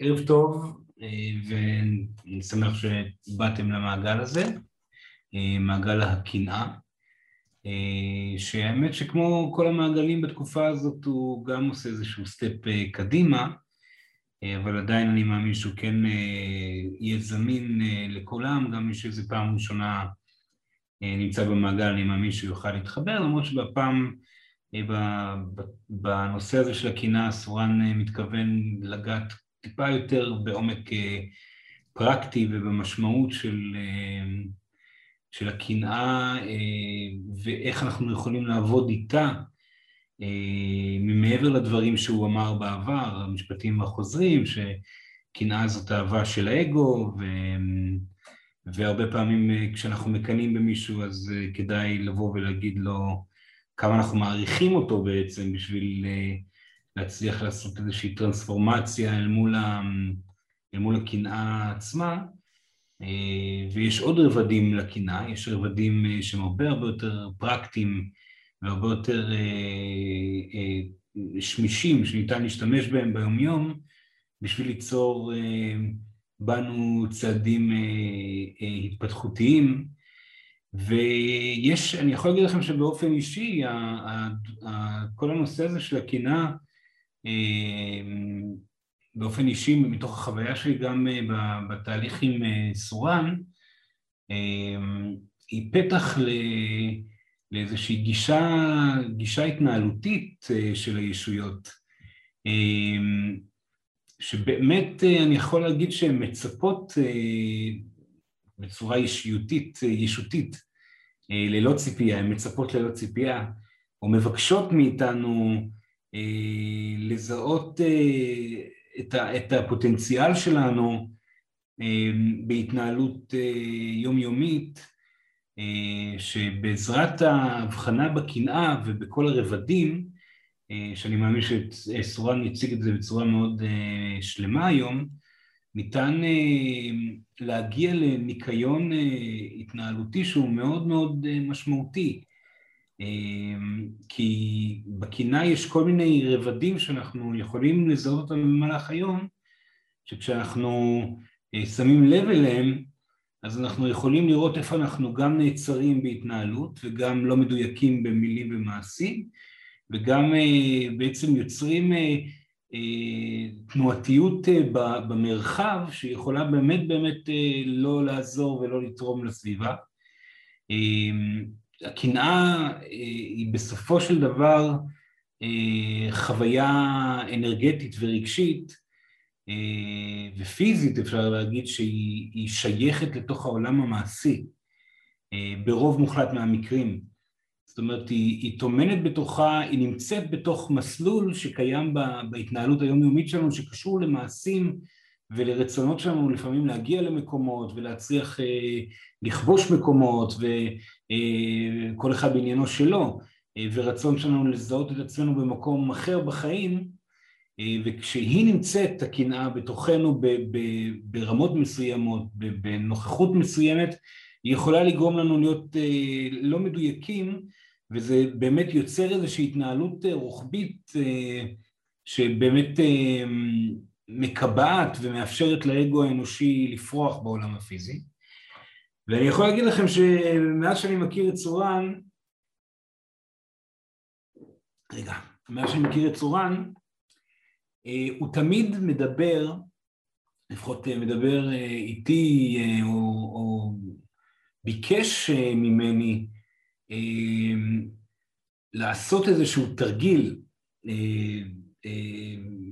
ערב טוב, ואני שמח שבאתם למעגל הזה, מעגל הקנאה, שהאמת שכמו כל המעגלים בתקופה הזאת הוא גם עושה איזשהו סטפ קדימה, אבל עדיין אני מאמין שהוא כן יהיה זמין לכולם, גם מי שזה פעם ראשונה נמצא במעגל, אני מאמין שהוא יוכל להתחבר, למרות שבפעם בנושא הזה של הקנאה סורן מתכוון לגעת טיפה יותר בעומק פרקטי ובמשמעות של, של הקנאה ואיך אנחנו יכולים לעבוד איתה מעבר לדברים שהוא אמר בעבר, המשפטים החוזרים, שקנאה זאת אהבה של האגו ו... והרבה פעמים כשאנחנו מקנאים במישהו אז כדאי לבוא ולהגיד לו כמה אנחנו מעריכים אותו בעצם בשביל להצליח לעשות איזושהי טרנספורמציה אל מול, ה... אל מול הקנאה עצמה. ויש עוד רבדים לקנאה, יש רבדים שהם הרבה הרבה יותר פרקטיים והרבה יותר שמישים שניתן להשתמש בהם ביומיום בשביל ליצור בנו צעדים התפתחותיים. ויש, אני יכול להגיד לכם שבאופן אישי כל הנושא הזה של הקנאה באופן אישי מתוך החוויה שלי גם בתהליך עם סורן היא פתח לאיזושהי גישה, גישה התנהלותית של הישויות. שבאמת אני יכול להגיד שהן מצפות בצורה אישיותית, ישותית, ללא ציפייה, הן מצפות ללא ציפייה, או מבקשות מאיתנו לזהות את הפוטנציאל שלנו בהתנהלות יומיומית, שבעזרת ההבחנה בקנאה ובכל הרבדים, שאני מאמין שסורן יציג את זה בצורה מאוד שלמה היום, ניתן להגיע לניקיון התנהלותי שהוא מאוד מאוד משמעותי כי בקנאה יש כל מיני רבדים שאנחנו יכולים לזהות אותם במהלך היום שכשאנחנו שמים לב אליהם אז אנחנו יכולים לראות איפה אנחנו גם נעצרים בהתנהלות וגם לא מדויקים במילים ומעשים וגם בעצם יוצרים תנועתיות במרחב שיכולה באמת באמת לא לעזור ולא לתרום לסביבה. הקנאה היא בסופו של דבר חוויה אנרגטית ורגשית ופיזית אפשר להגיד שהיא שייכת לתוך העולם המעשי ברוב מוחלט מהמקרים. זאת אומרת היא, היא טומנת בתוכה, היא נמצאת בתוך מסלול שקיים בהתנהלות היומיומית שלנו שקשור למעשים ולרצונות שלנו לפעמים להגיע למקומות ולהצליח אה, לכבוש מקומות וכל אה, אחד בעניינו שלו אה, ורצון שלנו לזהות את עצמנו במקום אחר בחיים וכשהיא נמצאת הקנאה בתוכנו ברמות מסוימות, בנוכחות מסוימת היא יכולה לגרום לנו להיות לא מדויקים וזה באמת יוצר איזושהי התנהלות רוחבית שבאמת מקבעת ומאפשרת לאגו האנושי לפרוח בעולם הפיזי. ואני יכול להגיד לכם שמאז שאני מכיר את צורן, רגע, מאז שאני מכיר את צורן, הוא תמיד מדבר, לפחות מדבר איתי או, או ביקש ממני לעשות איזשהו תרגיל,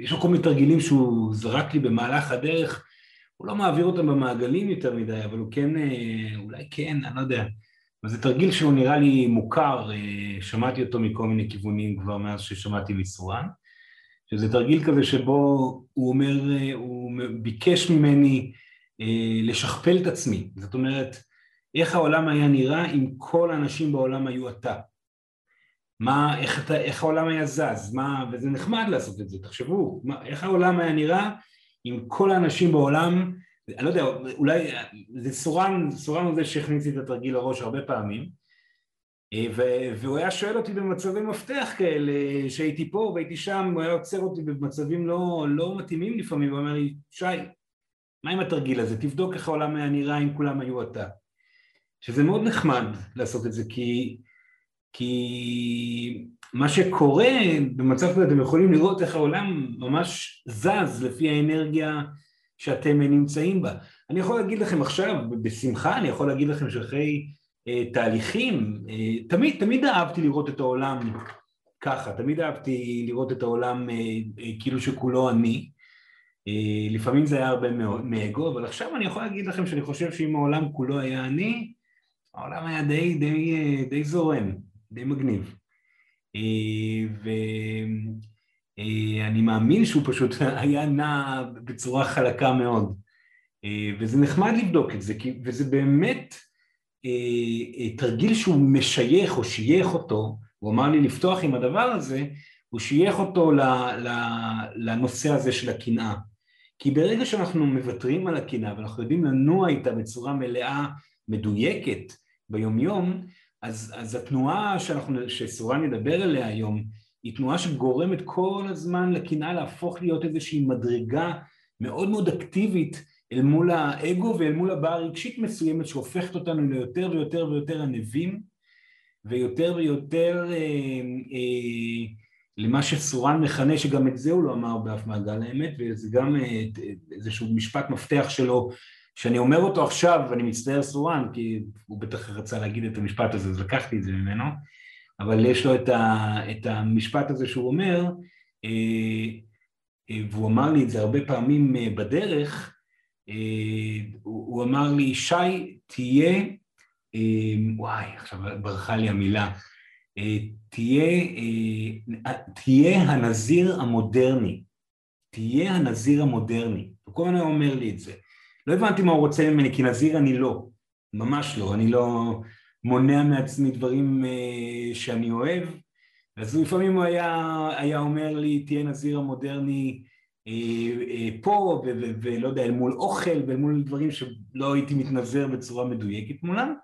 יש לו כל מיני תרגילים שהוא זרק לי במהלך הדרך, הוא לא מעביר אותם במעגלים יותר מדי, אבל הוא כן, אולי כן, אני לא יודע, אבל זה תרגיל שהוא נראה לי מוכר, שמעתי אותו מכל מיני כיוונים כבר מאז ששמעתי מסורן, שזה תרגיל כזה שבו הוא אומר, הוא ביקש ממני לשכפל את עצמי, זאת אומרת, איך העולם היה נראה אם כל האנשים בעולם היו אתה. מה, איך, אתה, איך העולם היה זז, מה, וזה נחמד לעשות את זה, תחשבו, מה, איך העולם היה נראה אם כל האנשים בעולם, אני לא יודע, אולי זה סורן, סורן הוא זה שהכניס לי את התרגיל לראש הרבה פעמים, והוא היה שואל אותי במצבי מפתח כאלה, שהייתי פה והייתי שם, הוא היה עוצר אותי במצבים לא, לא מתאימים לפעמים, הוא אומר לי, שי, מה עם התרגיל הזה? תבדוק איך העולם היה נראה אם כולם היו אתה. שזה מאוד נחמד לעשות את זה, כי, כי מה שקורה במצב כזה, אתם יכולים לראות איך העולם ממש זז לפי האנרגיה שאתם נמצאים בה. אני יכול להגיד לכם עכשיו, בשמחה, אני יכול להגיד לכם שאחרי אה, תהליכים, אה, תמיד, תמיד אהבתי לראות את העולם ככה, תמיד אהבתי לראות את העולם אה, אה, כאילו שכולו אני. אה, לפעמים זה היה הרבה מאגו, אבל עכשיו אני יכול להגיד לכם שאני חושב שאם העולם כולו היה אני, העולם היה די, די, אה, די זורם, די מגניב. אה, ואני מאמין שהוא פשוט היה נע בצורה חלקה מאוד. וזה נחמד לבדוק את זה, וזה באמת תרגיל שהוא משייך או שייך אותו, הוא אמר לי לפתוח עם הדבר הזה, הוא שייך אותו לנושא הזה של הקנאה. כי ברגע שאנחנו מוותרים על הקנאה ואנחנו יודעים לנוע איתה בצורה מלאה, מדויקת, ביומיום, אז, אז התנועה שאנחנו, שסורן ידבר עליה היום, היא תנועה שגורמת כל הזמן לקנאה להפוך להיות איזושהי מדרגה מאוד מאוד אקטיבית אל מול האגו ואל מול הבעה רגשית מסוימת שהופכת אותנו ליותר ויותר ויותר ענבים ויותר ויותר אה, אה, למה שסורן מכנה, שגם את זה הוא לא אמר באף מעגל האמת, וזה גם אה, איזשהו משפט מפתח שלו, שאני אומר אותו עכשיו, ואני מצטער סורן, כי הוא בטח רצה להגיד את המשפט הזה, אז לקחתי את זה ממנו, אבל יש לו את, ה, את המשפט הזה שהוא אומר, אה, אה, והוא אמר לי את זה הרבה פעמים בדרך, הוא אמר לי, שי, תהיה, וואי, עכשיו ברחה לי המילה, תהיה, תהיה הנזיר המודרני, תהיה הנזיר המודרני, הוא כל הזמן אומר לי את זה. לא הבנתי מה הוא רוצה ממני, כי נזיר אני לא, ממש לא, אני לא מונע מעצמי דברים uh, שאני אוהב, אז לפעמים הוא היה, היה אומר לי, תהיה נזיר המודרני uh, uh, פה, ולא יודע, אל מול אוכל ואל מול דברים שלא הייתי מתנזר בצורה מדויקת מולם,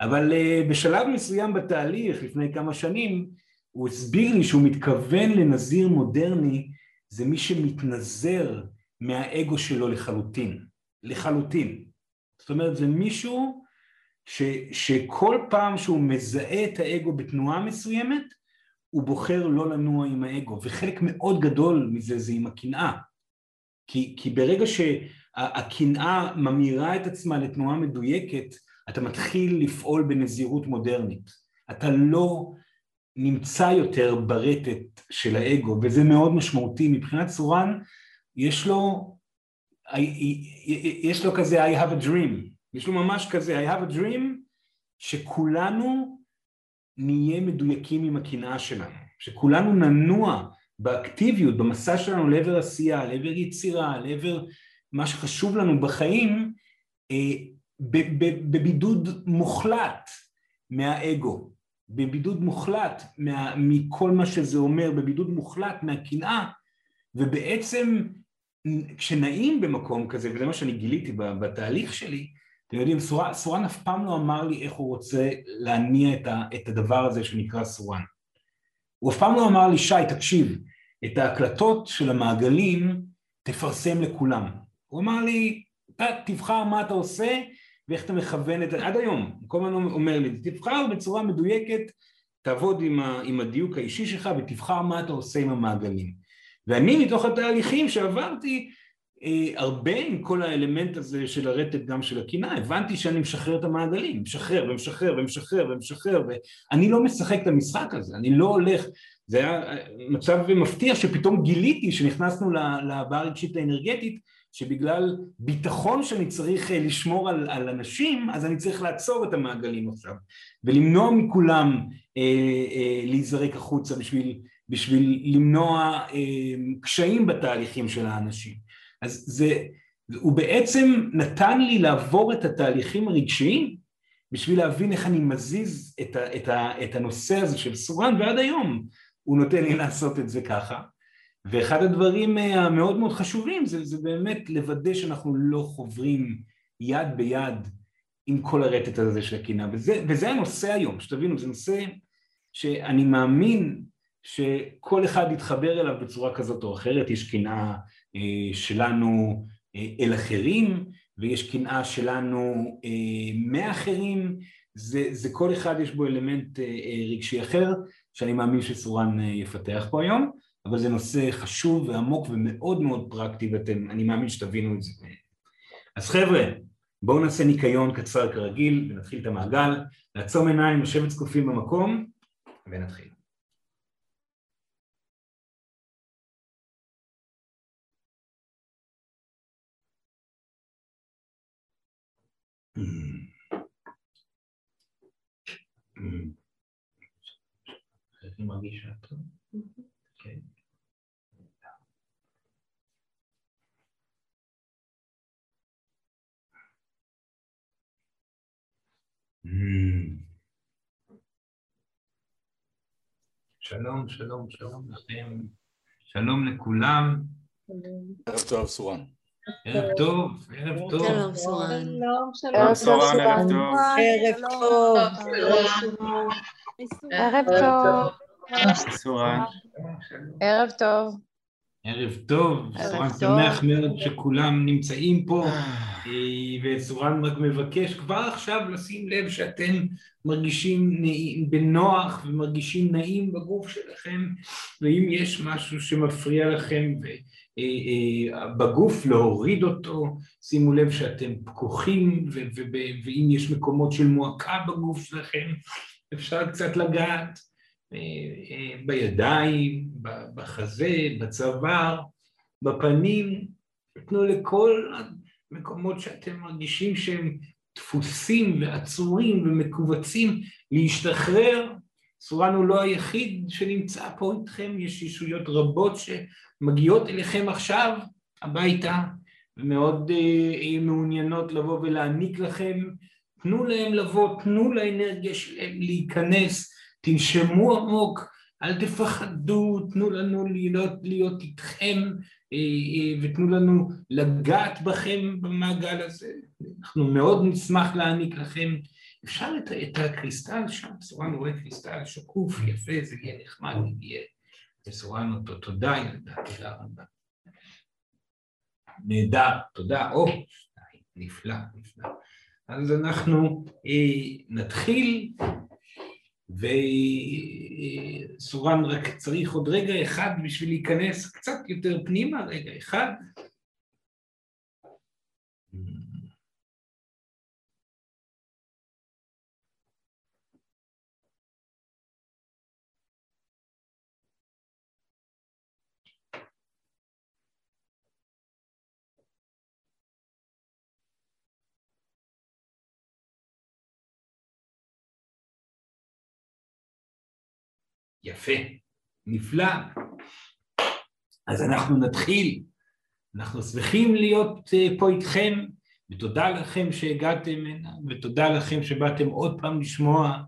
אבל בשלב מסוים בתהליך, לפני כמה שנים, הוא הסביר לי שהוא מתכוון לנזיר מודרני, זה מי שמתנזר מהאגו שלו לחלוטין. לחלוטין. זאת אומרת, זה מישהו ש, שכל פעם שהוא מזהה את האגו בתנועה מסוימת, הוא בוחר לא לנוע עם האגו, וחלק מאוד גדול מזה זה עם הקנאה. כי, כי ברגע שהקנאה ממירה את עצמה לתנועה מדויקת, אתה מתחיל לפעול בנזירות מודרנית. אתה לא נמצא יותר ברטט של האגו, וזה מאוד משמעותי. מבחינת צורן, יש לו, יש לו כזה I have a dream, יש לו ממש כזה I have a dream שכולנו נהיה מדויקים עם הקנאה שלנו, שכולנו ננוע באקטיביות, במסע שלנו לעבר עשייה, לעבר יצירה, לעבר מה שחשוב לנו בחיים, אה, בבידוד מוחלט מהאגו, בבידוד מוחלט מה, מכל מה שזה אומר, בבידוד מוחלט מהקנאה, ובעצם כשנעים במקום כזה, וזה מה שאני גיליתי בתהליך שלי, אתם יודעים, סורן, סורן אף פעם לא אמר לי איך הוא רוצה להניע את, ה, את הדבר הזה שנקרא סורן. הוא אף פעם לא אמר לי, שי, תקשיב, את ההקלטות של המעגלים תפרסם לכולם. הוא אמר לי, תבחר מה אתה עושה ואיך אתה מכוון את זה, עד היום, כל הזמן אומר לי, תבחר בצורה מדויקת, תעבוד עם, ה, עם הדיוק האישי שלך ותבחר מה אתה עושה עם המעגלים. ואני מתוך התהליכים שעברתי, אה, הרבה עם כל האלמנט הזה של הרטט גם של הקנאה, הבנתי שאני משחרר את המעגלים, משחרר ומשחרר ומשחרר ומשחרר ואני לא משחק את המשחק הזה, אני לא הולך, זה היה מצב מפתיע שפתאום גיליתי שנכנסנו לבעיה הרגשית האנרגטית שבגלל ביטחון שאני צריך אה, לשמור על, על אנשים, אז אני צריך לעצור את המעגלים עכשיו, ולמנוע מכולם אה, אה, להיזרק החוצה בשביל, בשביל למנוע אה, קשיים בתהליכים של האנשים. אז זה, הוא בעצם נתן לי לעבור את התהליכים הרגשיים בשביל להבין איך אני מזיז את, ה, את, ה, את הנושא הזה של סורן, ועד היום הוא נותן לי לעשות את זה ככה. ואחד הדברים אה, המאוד מאוד חשובים זה, זה באמת לוודא שאנחנו לא חוברים יד ביד עם כל הרטט הזה של הקנאה, וזה, וזה הנושא היום, שתבינו, זה נושא שאני מאמין שכל אחד יתחבר אליו בצורה כזאת או אחרת, יש קנאה אה, שלנו אה, אל אחרים, ויש קנאה שלנו אה, מאחרים, זה, זה כל אחד יש בו אלמנט רגשי אחר, שאני מאמין שסורן יפתח פה היום, אבל זה נושא חשוב ועמוק ומאוד מאוד פרקטי, ואני מאמין שתבינו את זה. אז חבר'ה, בואו נעשה ניקיון קצר כרגיל ונתחיל את המעגל, לעצום עיניים, לשבת זקופים במקום ונתחיל. איך היא מרגישה טוב? כן. שלום, שלום, שלום לכם, שלום לכולם. ערב טוב, סורן. ערב טוב, ערב טוב. שלום סורן. ערב סורן, ערב טוב. ערב טוב. ערב טוב. סורן. ערב טוב. ערב טוב, ערב סורן טוב. שמח מאוד שכולם נמצאים פה, אה, וסורן רק מבקש כבר עכשיו לשים לב שאתם מרגישים נעים- בנוח ומרגישים נעים בגוף שלכם, ואם יש משהו שמפריע לכם ו- אה, אה, בגוף להוריד אותו, שימו לב שאתם פקוחים, ואם יש מקומות של מועקה בגוף שלכם, אפשר קצת לגעת. אה, אה, בידיים, בחזה, בצוואר, בפנים, תנו לכל המקומות שאתם מרגישים שהם דפוסים ועצורים ומכווצים להשתחרר. סורן הוא לא היחיד שנמצא פה איתכם, יש ישויות רבות שמגיעות אליכם עכשיו הביתה ומאוד אה, אה, מעוניינות לבוא ולהעניק לכם. תנו להם לבוא, תנו לאנרגיה שלהם להיכנס, תנשמו עמוק, אל תפחדו, תנו לנו להיות, להיות איתכם אה, אה, ותנו לנו לגעת בכם במעגל הזה. אנחנו מאוד נשמח להעניק לכם. אפשר את, את הקריסטל שם, סורן רואה קריסטל שקוף, יפה, זה יהיה נחמד, יהיה לסורן אותו. תודה ילדה, תודה רבה. נהדר, תודה, או, נפלא, נפלא. אז אנחנו אה, נתחיל וסורן רק צריך עוד רגע אחד בשביל להיכנס קצת יותר פנימה, רגע אחד. יפה, נפלא. אז אנחנו נתחיל. אנחנו שמחים להיות אה, פה איתכם, ותודה לכם שהגעתם הנה, ותודה לכם שבאתם עוד פעם לשמוע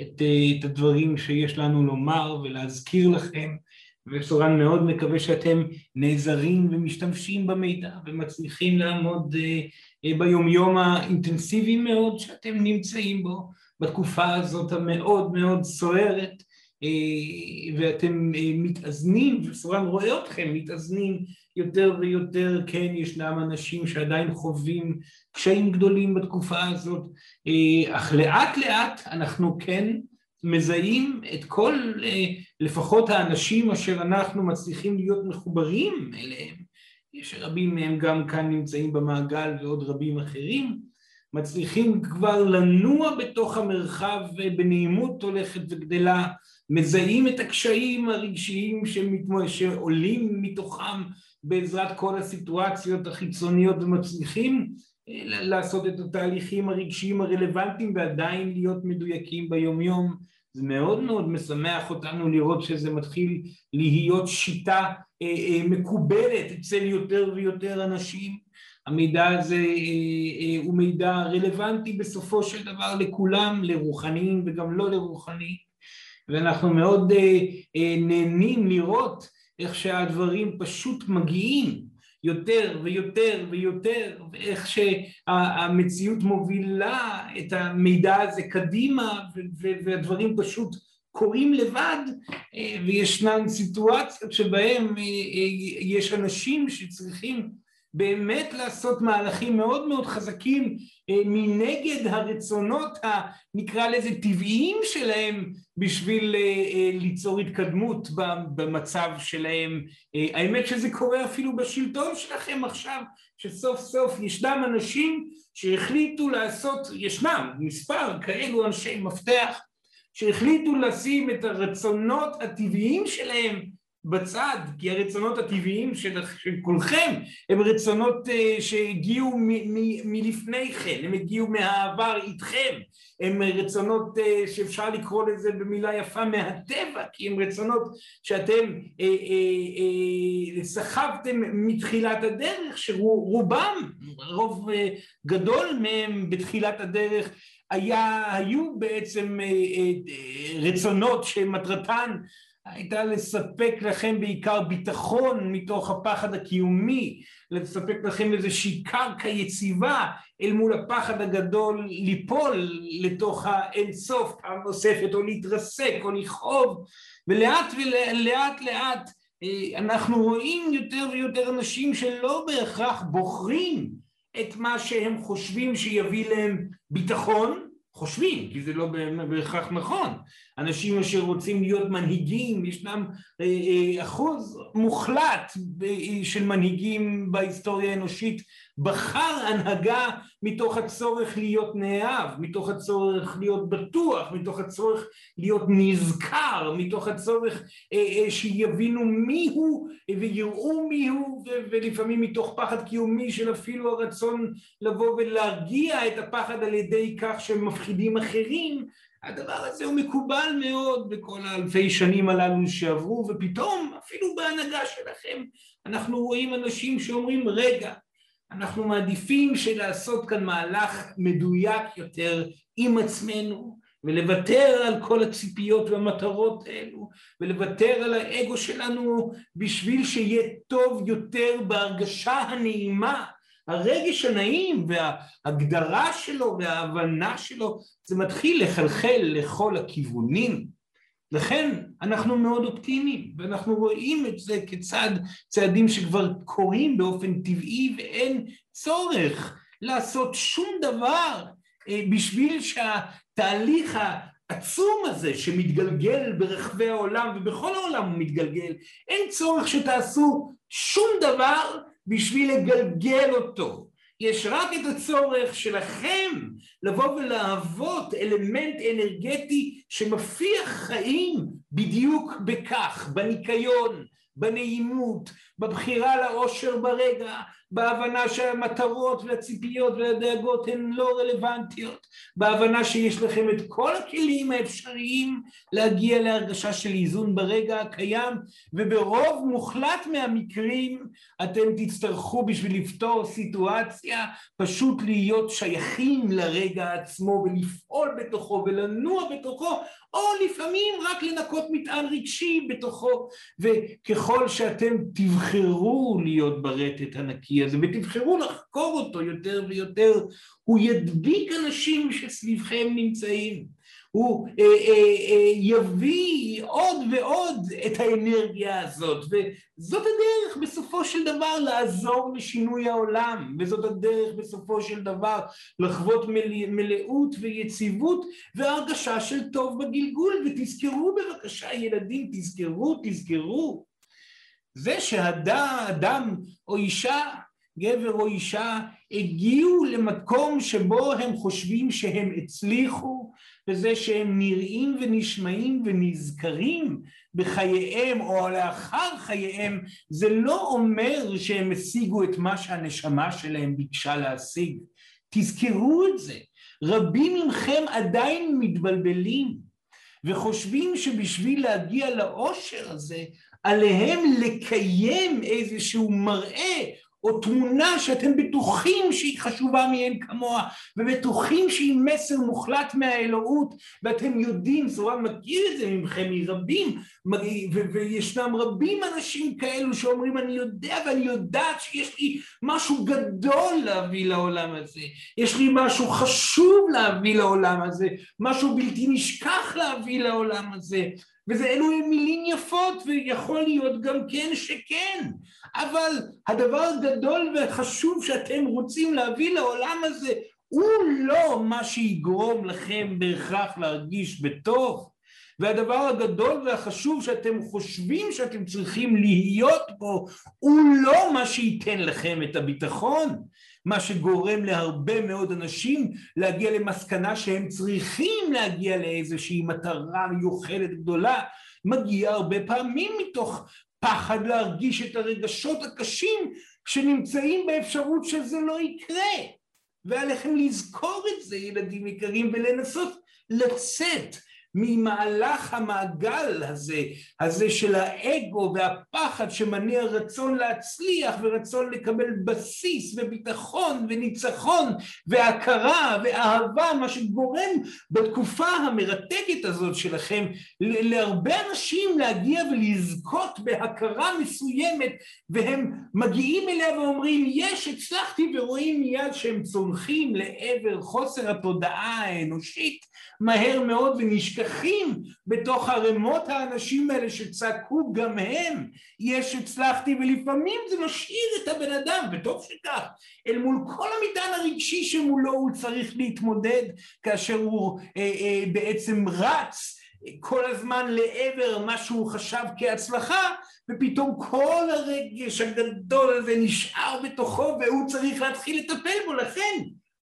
את, אה, את הדברים שיש לנו לומר ולהזכיר לכם, וסורן מאוד מקווה שאתם נעזרים ומשתמשים במידע ומצליחים לעמוד אה, ביומיום האינטנסיבי מאוד שאתם נמצאים בו בתקופה הזאת המאוד מאוד סוערת, ואתם אה, מתאזנים, וסורן רואה אתכם מתאזנים יותר ויותר, כן, ישנם אנשים שעדיין חווים קשיים גדולים בתקופה הזאת, אה, אך לאט לאט אנחנו כן מזהים את כל, אה, לפחות האנשים אשר אנחנו מצליחים להיות מחוברים אליהם, שרבים מהם גם כאן נמצאים במעגל ועוד רבים אחרים, מצליחים כבר לנוע בתוך המרחב בנעימות הולכת וגדלה, מזהים את הקשיים הרגשיים שמתמו- שעולים מתוכם בעזרת כל הסיטואציות החיצוניות ומצליחים אה, לעשות את התהליכים הרגשיים הרלוונטיים ועדיין להיות מדויקים ביומיום. זה מאוד מאוד משמח אותנו לראות שזה מתחיל להיות שיטה אה, אה, מקובלת אצל יותר ויותר אנשים. המידע הזה אה, אה, הוא מידע רלוונטי בסופו של דבר לכולם, לרוחניים וגם לא לרוחניים. ואנחנו מאוד אה, נהנים לראות איך שהדברים פשוט מגיעים יותר ויותר ויותר, ואיך שהמציאות מובילה את המידע הזה קדימה, והדברים פשוט קורים לבד, וישנן סיטואציות שבהן יש אנשים שצריכים באמת לעשות מהלכים מאוד מאוד חזקים מנגד הרצונות הנקרא לזה טבעיים שלהם בשביל ליצור התקדמות במצב שלהם. האמת שזה קורה אפילו בשלטון שלכם עכשיו, שסוף סוף ישנם אנשים שהחליטו לעשות, ישנם מספר כאלו אנשי מפתח שהחליטו לשים את הרצונות הטבעיים שלהם בצד, כי הרצונות הטבעיים של כולכם הם רצונות שהגיעו מלפני כן, הם הגיעו מהעבר איתכם, הם רצונות שאפשר לקרוא לזה במילה יפה מהטבע, כי הם רצונות שאתם סחבתם מתחילת הדרך, שרובם, רוב גדול מהם בתחילת הדרך היה, היו בעצם רצונות שמטרתן הייתה לספק לכם בעיקר ביטחון מתוך הפחד הקיומי, לספק לכם איזושהי קרקע יציבה אל מול הפחד הגדול ליפול לתוך האינסוף פעם נוספת או להתרסק או לכאוב. ולאט ולאט לאט אנחנו רואים יותר ויותר אנשים שלא בהכרח בוחרים את מה שהם חושבים שיביא להם ביטחון חושבים, כי זה לא בהכרח נכון. אנשים אשר רוצים להיות מנהיגים, ישנם אחוז מוחלט של מנהיגים בהיסטוריה האנושית בחר הנהגה מתוך הצורך להיות נאהב, מתוך הצורך להיות בטוח, מתוך הצורך להיות נזכר, מתוך הצורך שיבינו מיהו ויראו מיהו ולפעמים מתוך פחד קיומי של אפילו הרצון לבוא ולהרגיע את הפחד על ידי כך שהם מפחידים אחרים הדבר הזה הוא מקובל מאוד בכל האלפי שנים הללו שעברו ופתאום אפילו בהנהגה שלכם אנחנו רואים אנשים שאומרים רגע אנחנו מעדיפים שלעשות כאן מהלך מדויק יותר עם עצמנו ולוותר על כל הציפיות והמטרות האלו ולוותר על האגו שלנו בשביל שיהיה טוב יותר בהרגשה הנעימה. הרגש הנעים וההגדרה שלו וההבנה שלו זה מתחיל לחלחל לכל הכיוונים לכן אנחנו מאוד אופטימיים ואנחנו רואים את זה כצד צעדים שכבר קורים באופן טבעי ואין צורך לעשות שום דבר בשביל שהתהליך העצום הזה שמתגלגל ברחבי העולם ובכל העולם הוא מתגלגל אין צורך שתעשו שום דבר בשביל לגלגל אותו יש רק את הצורך שלכם לבוא ולהוות אלמנט אנרגטי שמפיח חיים בדיוק בכך, בניקיון, בנעימות, בבחירה לאושר ברגע, בהבנה שהמטרות והציפיות והדאגות הן לא רלוונטיות, בהבנה שיש לכם את כל הכלים האפשריים להגיע להרגשה של איזון ברגע הקיים, וברוב מוחלט מהמקרים אתם תצטרכו בשביל לפתור סיטואציה פשוט להיות שייכים לרגע עצמו ולפעול בתוכו ולנוע בתוכו, או לפעמים רק לנקות מטען רגשי בתוכו, וככל שאתם תבחרו להיות ברטט הנקי הזה ותבחרו לחקור אותו יותר ויותר, הוא ידביק אנשים שסביבכם נמצאים, הוא אה, אה, אה, יביא עוד ועוד את האנרגיה הזאת, וזאת הדרך בסופו של דבר לעזור לשינוי העולם, וזאת הדרך בסופו של דבר לחוות מלא, מלאות ויציבות והרגשה של טוב בגלגול, ותזכרו בבקשה ילדים, תזכרו, תזכרו, זה שאדם או אישה, גבר או אישה, הגיעו למקום שבו הם חושבים שהם הצליחו, וזה שהם נראים ונשמעים ונזכרים בחייהם או לאחר חייהם, זה לא אומר שהם השיגו את מה שהנשמה שלהם ביקשה להשיג. תזכרו את זה. רבים מכם עדיין מתבלבלים וחושבים שבשביל להגיע לאושר הזה עליהם לקיים איזשהו מראה או תמונה שאתם בטוחים שהיא חשובה מאין כמוה ובטוחים שהיא מסר מוחלט מהאלוהות ואתם יודעים, זורם מכיר את זה ממכם מרבים וישנם רבים אנשים כאלו שאומרים אני יודע ואני יודעת שיש לי משהו גדול להביא לעולם הזה. יש לי משהו חשוב להביא לעולם הזה משהו בלתי נשכח להביא לעולם הזה וזה אלו מילים יפות ויכול להיות גם כן שכן. אבל הדבר הגדול והחשוב שאתם רוצים להביא לעולם הזה הוא לא מה שיגרום לכם בהכרח להרגיש בטוב. והדבר הגדול והחשוב שאתם חושבים שאתם צריכים להיות בו הוא לא מה שייתן לכם את הביטחון מה שגורם להרבה מאוד אנשים להגיע למסקנה שהם צריכים להגיע לאיזושהי מטרה מיוחדת גדולה. מגיע הרבה פעמים מתוך פחד להרגיש את הרגשות הקשים שנמצאים באפשרות שזה לא יקרה. ועליכם לזכור את זה ילדים יקרים ולנסות לצאת ממהלך המעגל הזה, הזה של האגו והפחד שמניע רצון להצליח ורצון לקבל בסיס וביטחון וניצחון והכרה ואהבה, מה שגורם בתקופה המרתקת הזאת שלכם להרבה אנשים להגיע ולזכות בהכרה מסוימת והם מגיעים אליה ואומרים יש הצלחתי ורואים מיד שהם צונחים לעבר חוסר התודעה האנושית מהר מאוד ונשכחים בתוך ערימות האנשים האלה שצעקו גם הם יש הצלחתי ולפעמים זה משאיר את הבן אדם וטוב שכך אל מול כל המטען הרגשי שמולו הוא צריך להתמודד כאשר הוא אה, אה, בעצם רץ כל הזמן לעבר מה שהוא חשב כהצלחה ופתאום כל הרגש הגדול הזה נשאר בתוכו והוא צריך להתחיל לטפל בו. לכן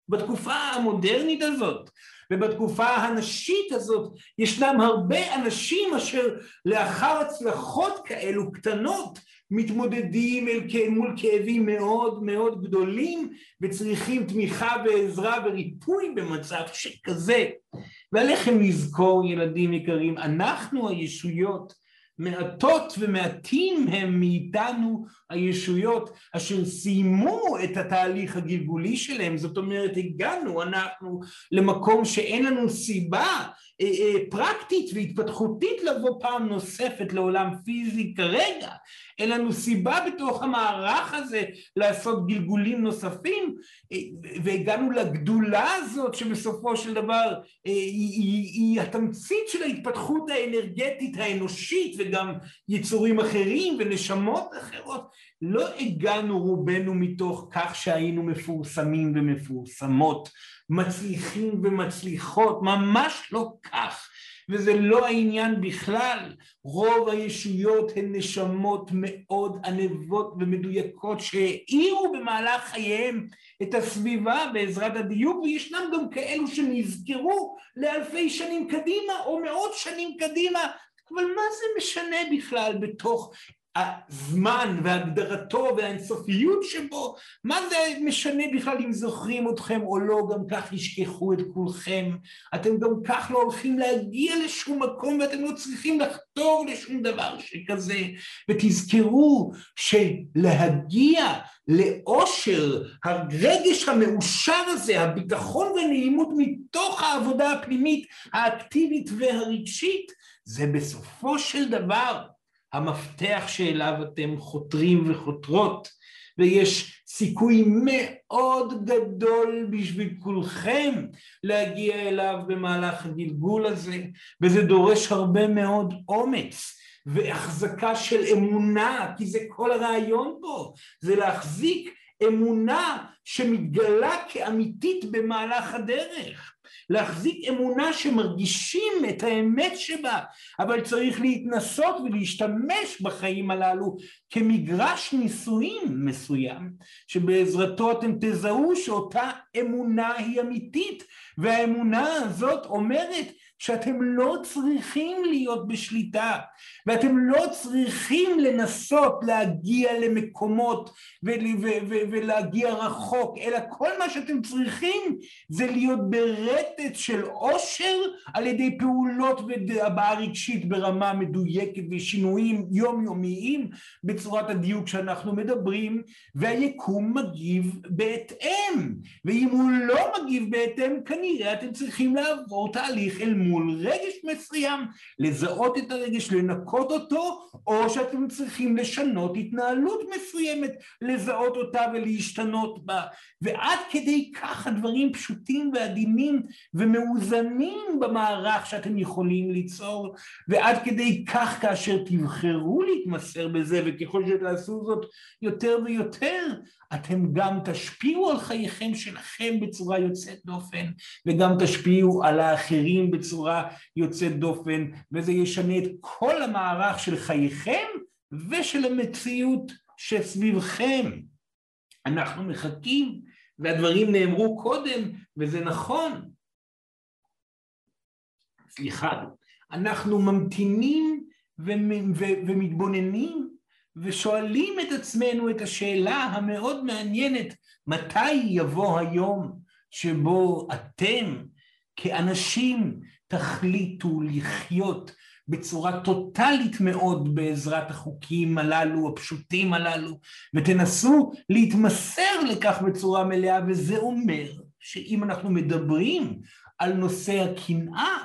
בתקופה המודרנית הזאת ובתקופה הנשית הזאת ישנם הרבה אנשים אשר לאחר הצלחות כאלו קטנות מתמודדים אל, מול כאבים מאוד מאוד גדולים וצריכים תמיכה ועזרה וריפוי במצב שכזה. ועליכם לזכור ילדים יקרים אנחנו הישויות מעטות ומעטים הם מאיתנו הישויות אשר סיימו את התהליך הגלגולי שלהם, זאת אומרת הגענו אנחנו למקום שאין לנו סיבה פרקטית והתפתחותית לבוא פעם נוספת לעולם פיזי כרגע, אין לנו סיבה בתוך המערך הזה לעשות גלגולים נוספים אה, והגענו לגדולה הזאת שבסופו של דבר היא, היא, היא התמצית של ההתפתחות האנרגטית האנושית וגם יצורים אחרים ונשמות אחרות. לא הגענו רובנו מתוך כך שהיינו מפורסמים ומפורסמות מצליחים ומצליחות, ממש לא כך, וזה לא העניין בכלל, רוב הישויות הן נשמות מאוד ענבות ומדויקות שהאירו במהלך חייהם את הסביבה בעזרת הדיוק וישנם גם כאלו שנזכרו לאלפי שנים קדימה או מאות שנים קדימה. אבל מה זה משנה בכלל בתוך הזמן והגדרתו והאינסופיות שבו, מה זה משנה בכלל אם זוכרים אתכם או לא, גם כך ישכחו את כולכם, אתם גם כך לא הולכים להגיע לשום מקום ואתם לא צריכים לחתור לשום דבר שכזה, ותזכרו שלהגיע לאושר, הרגש המאושר הזה, הביטחון והנעימות מתוך העבודה הפנימית האקטיבית והרגשית, זה בסופו של דבר המפתח שאליו אתם חותרים וחותרות ויש סיכוי מאוד גדול בשביל כולכם להגיע אליו במהלך הגלגול הזה וזה דורש הרבה מאוד אומץ והחזקה של אמונה כי זה כל הרעיון פה זה להחזיק אמונה שמתגלה כאמיתית במהלך הדרך להחזיק אמונה שמרגישים את האמת שבה, אבל צריך להתנסות ולהשתמש בחיים הללו כמגרש ניסויים מסוים, שבעזרתו אתם תזהו שאותה אמונה היא אמיתית, והאמונה הזאת אומרת שאתם לא צריכים להיות בשליטה, ואתם לא צריכים לנסות להגיע למקומות ולהגיע רחוק, אלא כל מה שאתם צריכים זה להיות ברטט של עושר על ידי פעולות והבעה רגשית ברמה מדויקת ושינויים יומיומיים בצורת הדיוק שאנחנו מדברים, והיקום מגיב בהתאם, ואם הוא לא מגיב בהתאם, כנראה אתם צריכים לעבור תהליך אל מול רגש מסוים, לזהות את הרגש, לנקות אותו, או שאתם צריכים לשנות התנהלות מסוימת, לזהות אותה ולהשתנות בה, ועד כדי כך הדברים פשוטים ועדינים ומאוזנים במערך שאתם יכולים ליצור, ועד כדי כך כאשר תבחרו להתמסר בזה, וככל שתעשו זאת יותר ויותר, אתם גם תשפיעו על חייכם שלכם בצורה יוצאת דופן, וגם תשפיעו על האחרים בצורה יוצאת דופן, וזה ישנה את כל המערך של חייכם ושל המציאות שסביבכם. אנחנו מחכים, והדברים נאמרו קודם, וזה נכון. סליחה, אנחנו ממתינים ומתבוננים ושואלים את עצמנו את השאלה המאוד מעניינת, מתי יבוא היום שבו אתם כאנשים תחליטו לחיות בצורה טוטאלית מאוד בעזרת החוקים הללו, הפשוטים הללו, ותנסו להתמסר לכך בצורה מלאה, וזה אומר שאם אנחנו מדברים על נושא הקנאה,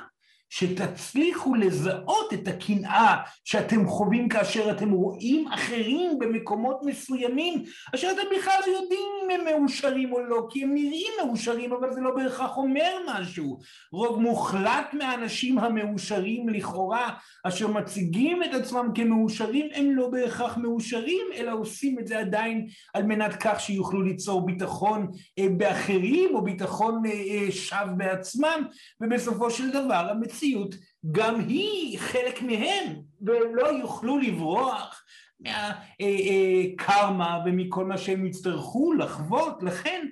שתצליחו לזהות את הקנאה שאתם חווים כאשר אתם רואים אחרים במקומות מסוימים, אשר אתם בכלל לא יודעים אם הם מאושרים או לא, כי הם נראים מאושרים, אבל זה לא בהכרח אומר משהו. רוב מוחלט מהאנשים המאושרים לכאורה, אשר מציגים את עצמם כמאושרים, הם לא בהכרח מאושרים, אלא עושים את זה עדיין על מנת כך שיוכלו ליצור ביטחון אה, באחרים, או ביטחון אה, אה, שווא בעצמם, ובסופו של דבר המציאות המציאות גם היא חלק מהם, ולא יוכלו לברוח מהקרמה ומכל מה שהם יצטרכו לחוות, לכן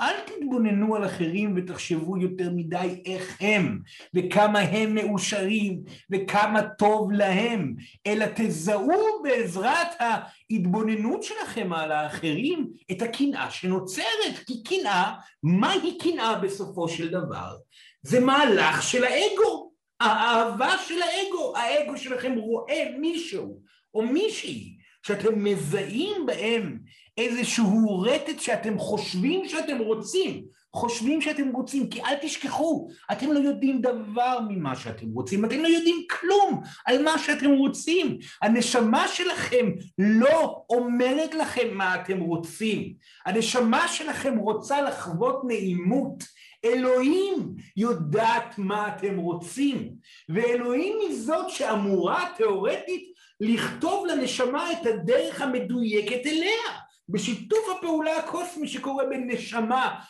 אל תתבוננו על אחרים ותחשבו יותר מדי איך הם, וכמה הם מאושרים, וכמה טוב להם, אלא תזהו בעזרת ההתבוננות שלכם על האחרים את הקנאה שנוצרת, כי קנאה, מהי קנאה בסופו של דבר? זה מהלך של האגו. האהבה של האגו, האגו שלכם רואה מישהו או מישהי שאתם מזהים בהם איזשהו רטט שאתם חושבים שאתם רוצים, חושבים שאתם רוצים, כי אל תשכחו, אתם לא יודעים דבר ממה שאתם רוצים, אתם לא יודעים כלום על מה שאתם רוצים. הנשמה שלכם לא אומרת לכם מה אתם רוצים. הנשמה שלכם רוצה לחוות נעימות. אלוהים יודעת מה אתם רוצים, ואלוהים היא זאת שאמורה תאורטית לכתוב לנשמה את הדרך המדויקת אליה, בשיתוף הפעולה הקוסמי שקורה בין נשמה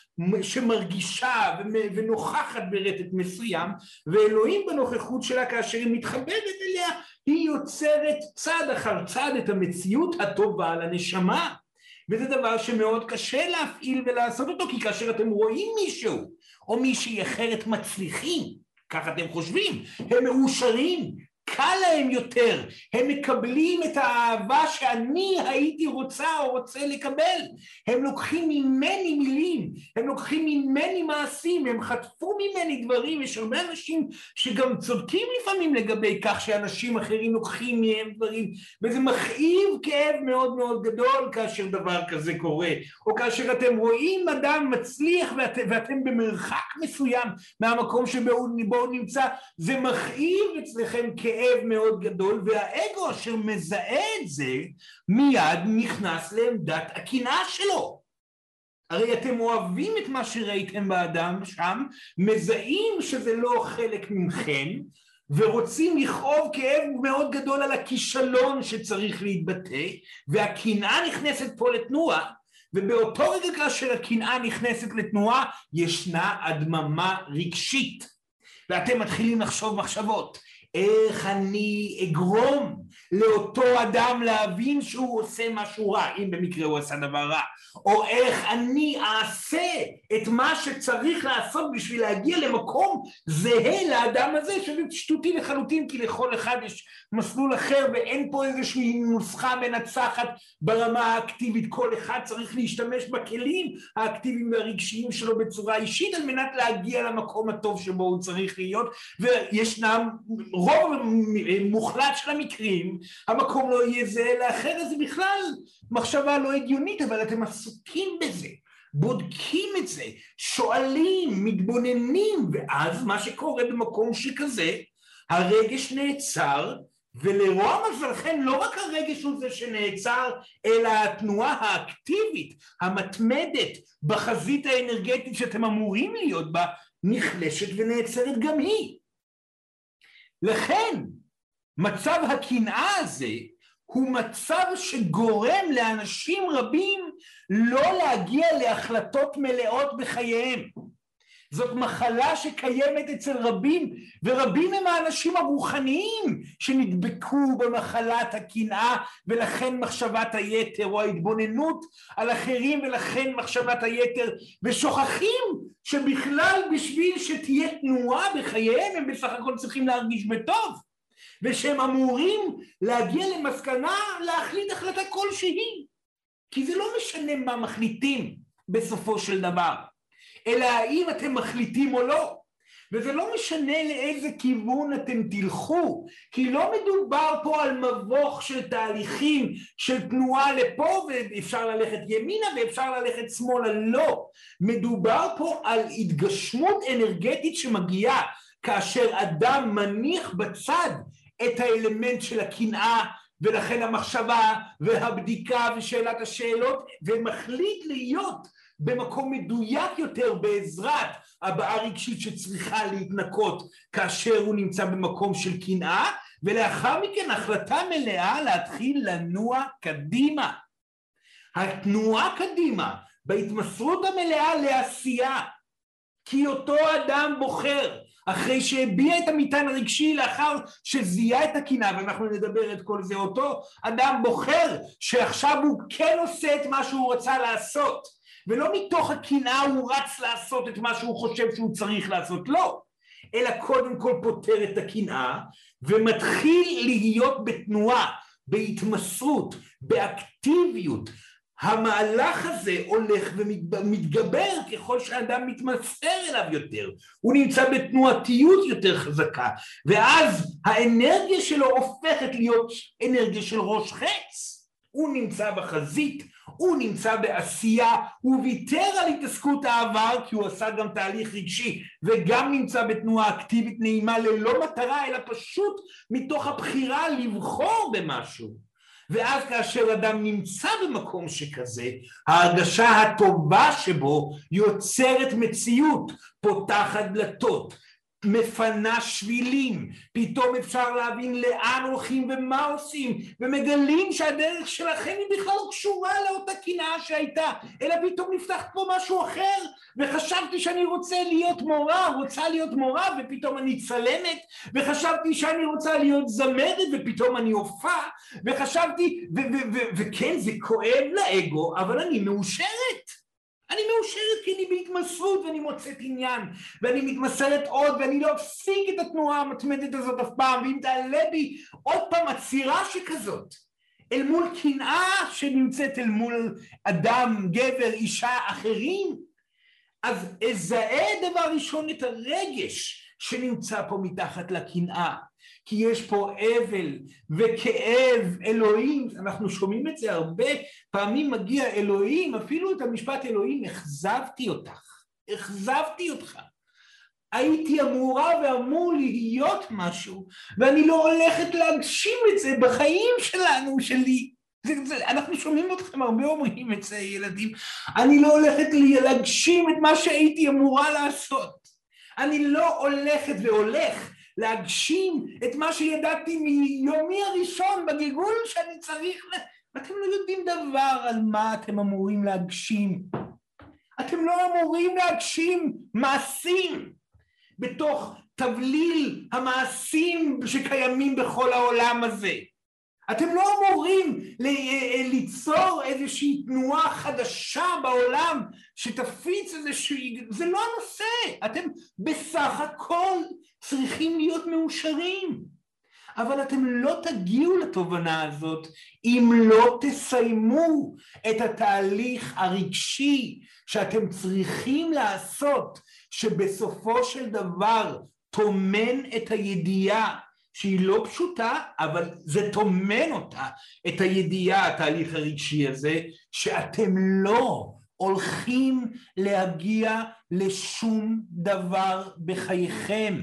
שמרגישה ונוכחת ברטט מסוים, ואלוהים בנוכחות שלה כאשר היא מתחברת אליה, היא יוצרת צד אחר צד את המציאות הטובה לנשמה. וזה דבר שמאוד קשה להפעיל ולעשות אותו, כי כאשר אתם רואים מישהו או מישהי אחרת מצליחים, ככה אתם חושבים, הם מאושרים, קל להם יותר, הם מקבלים את האהבה שאני הייתי רוצה או רוצה לקבל, הם לוקחים ממני מילים, הם לוקחים ממני מעשים, הם חטפו ממני דברים, יש הרבה אנשים שגם צודקים לפעמים לגבי כך שאנשים אחרים לוקחים מהם דברים, וזה מכאיב כאב מאוד מאוד גדול כאשר דבר כזה קורה, או כאשר אתם רואים אדם מצליח ואת, ואתם במרחק מסוים מהמקום שבו הוא נמצא, זה מכאיב אצלכם כאב כאב מאוד גדול, והאגו אשר מזהה את זה מיד נכנס לעמדת הקנאה שלו. הרי אתם אוהבים את מה שראיתם באדם שם, מזהים שזה לא חלק מכם, ורוצים לכאוב כאב מאוד גדול על הכישלון שצריך להתבטא, והקנאה נכנסת פה לתנועה, ובאותו רגע כאשר הקנאה נכנסת לתנועה, ישנה הדממה רגשית. ואתם מתחילים לחשוב מחשבות. איך אני אגרום לאותו אדם להבין שהוא עושה משהו רע, אם במקרה הוא עשה דבר רע, או איך אני אעשה את מה שצריך לעשות בשביל להגיע למקום זהה לאדם הזה, שזה שטותי לחלוטין, כי לכל אחד יש מסלול אחר ואין פה איזושהי נוסחה מנצחת ברמה האקטיבית, כל אחד צריך להשתמש בכלים האקטיביים והרגשיים שלו בצורה אישית על מנת להגיע למקום הטוב שבו הוא צריך להיות, וישנם רוב מוחלט של המקרים, המקום לא יהיה זהה לאחר, זה בכלל מחשבה לא הגיונית, אבל אתם עסוקים בזה. בודקים את זה, שואלים, מתבוננים, ואז מה שקורה במקום שכזה, הרגש נעצר, ולרוע מזלכם לא רק הרגש הוא זה שנעצר, אלא התנועה האקטיבית, המתמדת, בחזית האנרגטית שאתם אמורים להיות בה, נחלשת ונעצרת גם היא. לכן, מצב הקנאה הזה הוא מצב שגורם לאנשים רבים לא להגיע להחלטות מלאות בחייהם. זאת מחלה שקיימת אצל רבים, ורבים הם האנשים הרוחניים שנדבקו במחלת הקנאה, ולכן מחשבת היתר, או ההתבוננות על אחרים, ולכן מחשבת היתר, ושוכחים שבכלל בשביל שתהיה תנועה בחייהם, הם בסך הכל צריכים להרגיש בטוב. ושהם אמורים להגיע למסקנה להחליט החלטה כלשהי. כי זה לא משנה מה מחליטים בסופו של דבר, אלא האם אתם מחליטים או לא. וזה לא משנה לאיזה כיוון אתם תלכו, כי לא מדובר פה על מבוך של תהליכים של תנועה לפה ואפשר ללכת ימינה ואפשר ללכת שמאלה, לא. מדובר פה על התגשמות אנרגטית שמגיעה כאשר אדם מניח בצד את האלמנט של הקנאה ולכן המחשבה והבדיקה ושאלת השאלות ומחליט להיות במקום מדויק יותר בעזרת הבעה רגשית שצריכה להתנקות כאשר הוא נמצא במקום של קנאה ולאחר מכן החלטה מלאה להתחיל לנוע קדימה. התנועה קדימה בהתמסרות המלאה לעשייה כי אותו אדם בוחר אחרי שהביע את המטען הרגשי לאחר שזיהה את הקנאה ואנחנו נדבר את כל זה. אותו אדם בוחר שעכשיו הוא כן עושה את מה שהוא רצה לעשות ולא מתוך הקנאה הוא רץ לעשות את מה שהוא חושב שהוא צריך לעשות לא. אלא קודם כל פותר את הקנאה ומתחיל להיות בתנועה בהתמסרות באקטיביות המהלך הזה הולך ומתגבר ככל שאדם מתמסר אליו יותר, הוא נמצא בתנועתיות יותר חזקה, ואז האנרגיה שלו הופכת להיות אנרגיה של ראש חץ, הוא נמצא בחזית, הוא נמצא בעשייה, הוא ויתר על התעסקות העבר כי הוא עשה גם תהליך רגשי וגם נמצא בתנועה אקטיבית נעימה ללא מטרה אלא פשוט מתוך הבחירה לבחור במשהו ואז כאשר אדם נמצא במקום שכזה, ההרגשה הטובה שבו יוצרת מציאות, פותחת דלתות, מפנה שבילים, פתאום אפשר להבין לאן הולכים ומה עושים, ומגלים שהדרך שלכם היא בכלל לא קשורה לאותה קנאה שהייתה, אלא פתאום נפתח פה משהו אחר, וחשבתי שאני רוצה להיות מורה, רוצה להיות מורה, ופתאום אני צלמת, וחשבתי שאני רוצה להיות זמרת, ופתאום אני הופעה, וחשבתי, וכן, זה כואב לאגו, אבל אני מאושרת. אני מאושרת כי אני בהתמסרות ואני מוצאת עניין ואני מתמסרת עוד ואני לא אפסיק את התנועה המתמדת הזאת אף פעם ואם תעלה בי עוד פעם עצירה שכזאת אל מול קנאה שנמצאת אל מול אדם, גבר, אישה, אחרים אז אזהה דבר ראשון את הרגש שנמצא פה מתחת לקנאה כי יש פה אבל וכאב אלוהים, אנחנו שומעים את זה הרבה פעמים מגיע אלוהים, אפילו את המשפט אלוהים, אכזבתי אותך, אכזבתי אותך. הייתי אמורה ואמור להיות משהו, ואני לא הולכת להגשים את זה בחיים שלנו, שלי. זה, זה, אנחנו שומעים אתכם הרבה אומרים את זה, ילדים. אני לא הולכת להגשים את מה שהייתי אמורה לעשות. אני לא הולכת והולך להגשים את מה שידעתי מיומי הראשון בגלגול שאני צריך... אתם לא יודעים דבר על מה אתם אמורים להגשים. אתם לא אמורים להגשים מעשים בתוך תבליל המעשים שקיימים בכל העולם הזה. אתם לא אמורים ליצור איזושהי תנועה חדשה בעולם שתפיץ איזושהי... זה לא הנושא, אתם בסך הכל צריכים להיות מאושרים. אבל אתם לא תגיעו לתובנה הזאת אם לא תסיימו את התהליך הרגשי שאתם צריכים לעשות, שבסופו של דבר טומן את הידיעה שהיא לא פשוטה, אבל זה טומן אותה, את הידיעה, התהליך הרגשי הזה, שאתם לא הולכים להגיע לשום דבר בחייכם.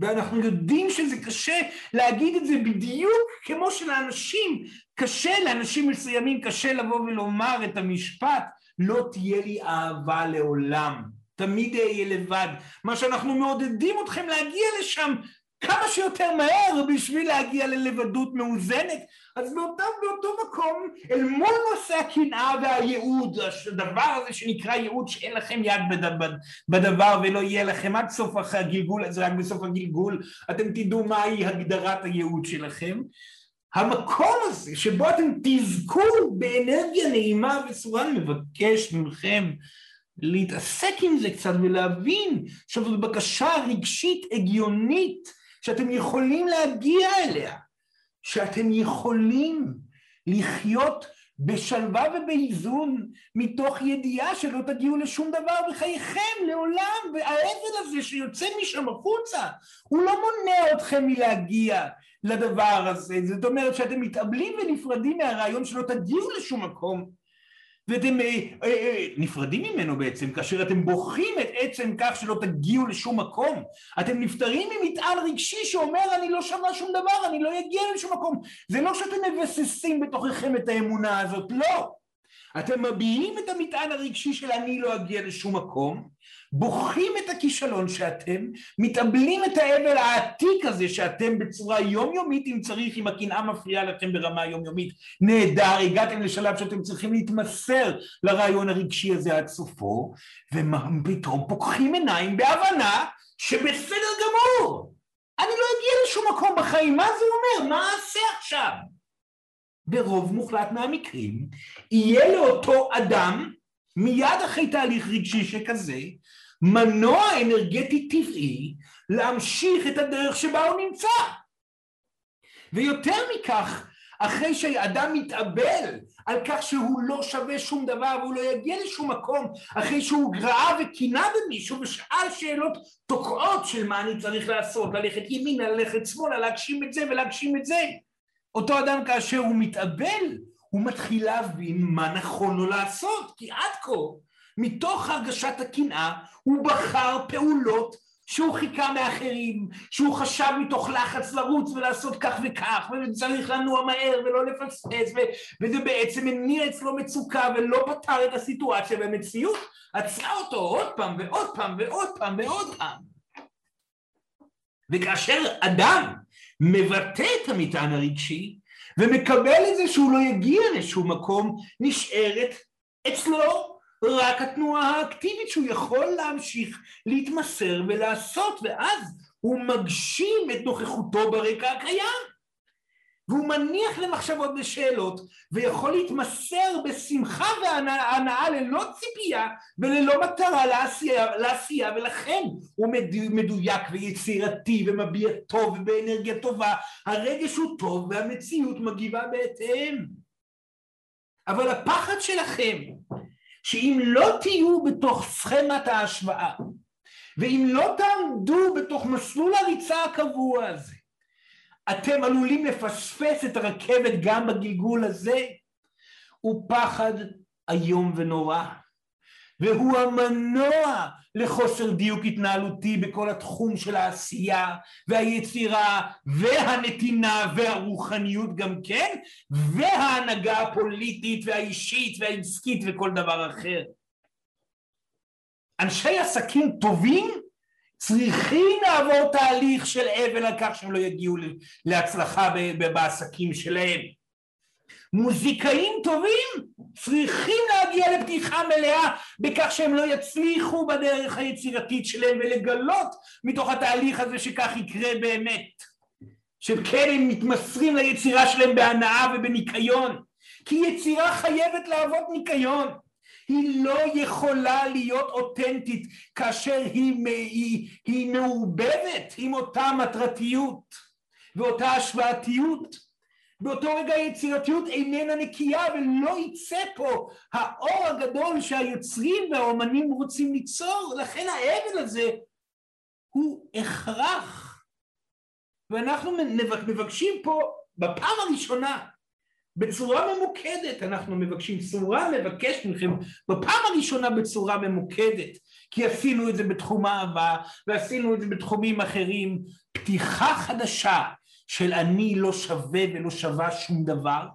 ואנחנו יודעים שזה קשה להגיד את זה בדיוק כמו שלאנשים, קשה, לאנשים מסוימים קשה לבוא ולומר את המשפט, לא תהיה לי אהבה לעולם. תמיד אהיה לבד. מה שאנחנו מעודדים אתכם להגיע לשם כמה שיותר מהר בשביל להגיע ללבדות מאוזנת. אז באותו, באותו מקום, אל מול נושא הקנאה והייעוד, הדבר הזה שנקרא ייעוד שאין לכם יד בדבר, בדבר ולא יהיה לכם עד סוף הגלגול, אז רק בסוף הגלגול אתם תדעו מהי הגדרת הייעוד שלכם. המקום הזה שבו אתם תזכו באנרגיה נעימה וסורן מבקש מכם להתעסק עם זה קצת ולהבין שזו בקשה רגשית הגיונית שאתם יכולים להגיע אליה, שאתם יכולים לחיות בשלווה ובאיזון מתוך ידיעה שלא תגיעו לשום דבר בחייכם לעולם והאבל הזה שיוצא משם החוצה הוא לא מונע אתכם מלהגיע לדבר הזה. זאת אומרת שאתם מתאבלים ונפרדים מהרעיון שלא תגיעו לשום מקום ואתם אה, אה, אה, נפרדים ממנו בעצם כאשר אתם בוכים את עצם כך שלא תגיעו לשום מקום. אתם נפטרים ממטען רגשי שאומר אני לא שווה שום דבר אני לא אגיע לשום מקום. זה לא שאתם מבססים בתוככם את האמונה הזאת לא. אתם מביעים את המטען הרגשי של אני לא אגיע לשום מקום בוכים את הכישלון שאתם, מתאבלים את האבל העתיק הזה שאתם בצורה יומיומית אם צריך, אם הקנאה מפריעה לכם ברמה יומיומית, נהדר, הגעתם לשלב שאתם צריכים להתמסר לרעיון הרגשי הזה עד סופו, ופתאום פוקחים עיניים בהבנה שבסדר גמור, אני לא אגיע לשום מקום בחיים, מה זה אומר? מה אעשה עכשיו? ברוב מוחלט מהמקרים, יהיה לאותו אדם מיד אחרי תהליך רגשי שכזה, מנוע אנרגטי טבעי להמשיך את הדרך שבה הוא נמצא. ויותר מכך, אחרי שאדם מתאבל על כך שהוא לא שווה שום דבר והוא לא יגיע לשום מקום, אחרי שהוא ראה וקינה במישהו ושאל שאלות תוקעות של מה אני צריך לעשות, ללכת ימינה, ללכת שמאלה, להגשים את זה ולהגשים את זה. אותו אדם כאשר הוא מתאבל, הוא מתחיל להבין מה נכון לו לעשות, כי עד כה מתוך הרגשת הקנאה הוא בחר פעולות שהוא חיכה מאחרים, שהוא חשב מתוך לחץ לרוץ ולעשות כך וכך, וצריך לנוע מהר ולא לפספס, ו- וזה בעצם הניע אצלו מצוקה ולא פתר את הסיטואציה, והמציאות עצרה אותו עוד פעם ועוד פעם ועוד פעם ועוד פעם. וכאשר אדם מבטא את המטען הרגשי ומקבל את זה שהוא לא יגיע לשום מקום, נשארת אצלו רק התנועה האקטיבית שהוא יכול להמשיך להתמסר ולעשות, ואז הוא מגשים את נוכחותו ברקע הקיים. והוא מניח למחשבות ושאלות, ויכול להתמסר בשמחה והנאה ללא ציפייה וללא מטרה לעשייה, לעשייה ולכן הוא מדויק ויצירתי ומביע טוב ובאנרגיה טובה, הרגש הוא טוב והמציאות מגיבה בהתאם. אבל הפחד שלכם שאם לא תהיו בתוך סכמת ההשוואה, ואם לא תעמדו בתוך מסלול הריצה הקבוע הזה, אתם עלולים לפספס את הרכבת גם בגלגול הזה, הוא פחד איום ונורא. והוא המנוע לחוסר דיוק התנהלותי בכל התחום של העשייה והיצירה והנתינה והרוחניות גם כן וההנהגה הפוליטית והאישית והעסקית וכל דבר אחר. אנשי עסקים טובים צריכים לעבור תהליך של אבל על כך שהם לא יגיעו להצלחה בעסקים שלהם. מוזיקאים טובים צריכים להגיע לפתיחה מלאה בכך שהם לא יצליחו בדרך היצירתית שלהם ולגלות מתוך התהליך הזה שכך יקרה באמת. שכן הם מתמסרים ליצירה שלהם בהנאה ובניקיון, כי יצירה חייבת לעבוד ניקיון. היא לא יכולה להיות אותנטית כאשר היא, היא, היא מעורבבת עם אותה מטרתיות ואותה השוואתיות. באותו רגע היצירתיות איננה נקייה ולא יצא פה האור הגדול שהיוצרים והאומנים רוצים ליצור, לכן האבל הזה הוא הכרח. ואנחנו מבקשים פה בפעם הראשונה בצורה ממוקדת אנחנו מבקשים, צורה מבקש מכם בפעם הראשונה בצורה ממוקדת כי עשינו את זה בתחום האהבה ועשינו את זה בתחומים אחרים פתיחה חדשה של אני לא שווה ולא שווה שום דבר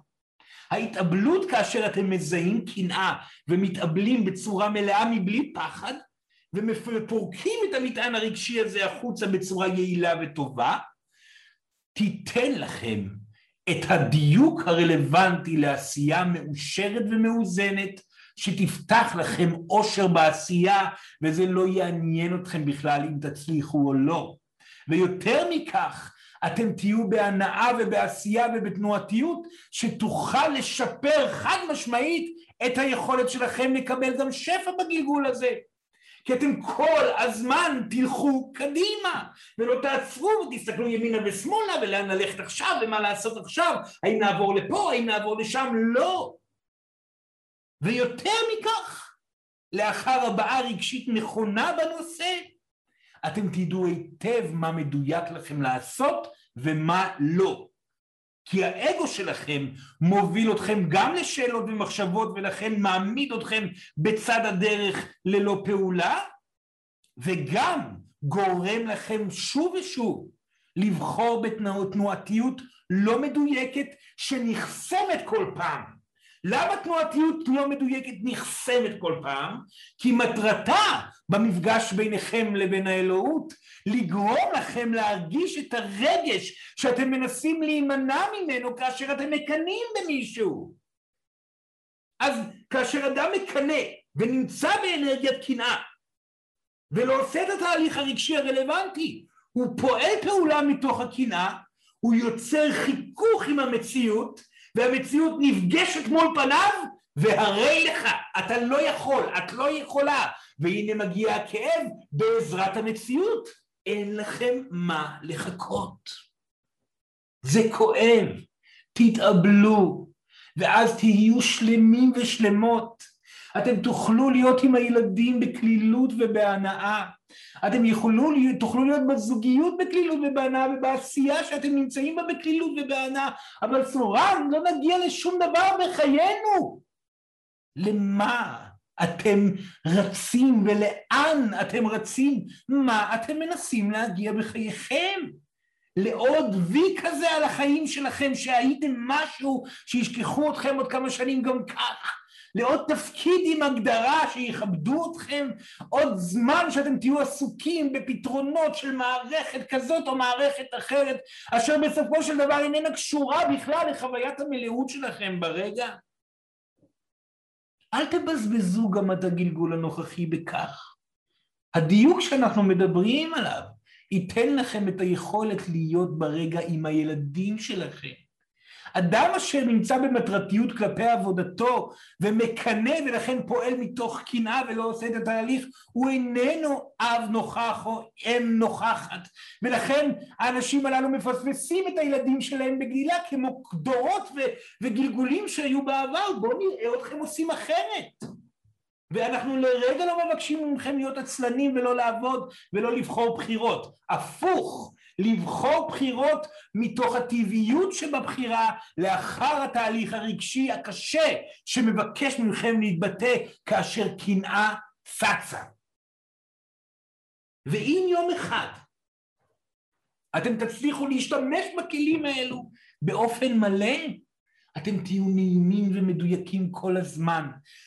ההתאבלות כאשר אתם מזהים קנאה ומתאבלים בצורה מלאה מבלי פחד ופורקים את המטען הרגשי הזה החוצה בצורה יעילה וטובה תיתן לכם את הדיוק הרלוונטי לעשייה מאושרת ומאוזנת שתפתח לכם אושר בעשייה וזה לא יעניין אתכם בכלל אם תצליחו או לא. ויותר מכך, אתם תהיו בהנאה ובעשייה ובתנועתיות שתוכל לשפר חד משמעית את היכולת שלכם לקבל גם שפע בגלגול הזה. כי אתם כל הזמן תלכו קדימה ולא תעצרו ותסתכלו ימינה ושמאלה ולאן ללכת עכשיו ומה לעשות עכשיו, האם נעבור לפה, האם נעבור לשם, לא. ויותר מכך, לאחר הבעה רגשית נכונה בנושא, אתם תדעו היטב מה מדויק לכם לעשות ומה לא. כי האגו שלכם מוביל אתכם גם לשאלות ומחשבות ולכן מעמיד אתכם בצד הדרך ללא פעולה וגם גורם לכם שוב ושוב לבחור בתנועתיות לא מדויקת שנחסמת כל פעם למה תנועתיות לא מדויקת נחסמת כל פעם? כי מטרתה במפגש ביניכם לבין האלוהות לגרום לכם להרגיש את הרגש שאתם מנסים להימנע ממנו כאשר אתם מקנאים במישהו. אז כאשר אדם מקנא ונמצא באנרגיית קנאה ולא עושה את התהליך הרגשי הרלוונטי, הוא פועל פעולה מתוך הקנאה, הוא יוצר חיכוך עם המציאות והמציאות נפגשת מול פניו והרי לך, אתה לא יכול, את לא יכולה, והנה מגיע הכאב בעזרת המציאות, אין לכם מה לחכות. זה כואב, תתאבלו, ואז תהיו שלמים ושלמות. אתם תוכלו להיות עם הילדים בקלילות ובהנאה. אתם יכולו, תוכלו להיות בזוגיות בקלילות ובהנאה ובעשייה שאתם נמצאים בה בקלילות ובהנאה, אבל סורן, לא נגיע לשום דבר בחיינו. למה אתם רצים ולאן אתם רצים? מה אתם מנסים להגיע בחייכם? לעוד וי כזה על החיים שלכם שהייתם משהו שישכחו אתכם עוד כמה שנים גם כך לעוד תפקיד עם הגדרה שיכבדו אתכם, עוד זמן שאתם תהיו עסוקים בפתרונות של מערכת כזאת או מערכת אחרת, אשר בסופו של דבר איננה קשורה בכלל לחוויית המלאות שלכם ברגע. אל תבזבזו גם את הגלגול הנוכחי בכך. הדיוק שאנחנו מדברים עליו ייתן לכם את היכולת להיות ברגע עם הילדים שלכם. אדם אשר נמצא במטרתיות כלפי עבודתו ומקנא ולכן פועל מתוך קנאה ולא עושה את התהליך, הוא איננו אב נוכח או אם נוכחת. ולכן האנשים הללו מפספסים את הילדים שלהם בגלילה כמו דורות וגלגולים שהיו בעבר, בואו נראה אתכם עושים אחרת. ואנחנו לרגע לא מבקשים מכם להיות עצלנים ולא לעבוד ולא לבחור בחירות. הפוך, לבחור בחירות מתוך הטבעיות שבבחירה לאחר התהליך הרגשי הקשה שמבקש מכם להתבטא כאשר קנאה צצה. ואם יום אחד אתם תצליחו להשתמש בכלים האלו באופן מלא, אתם תהיו נעימים ומדויקים כל הזמן,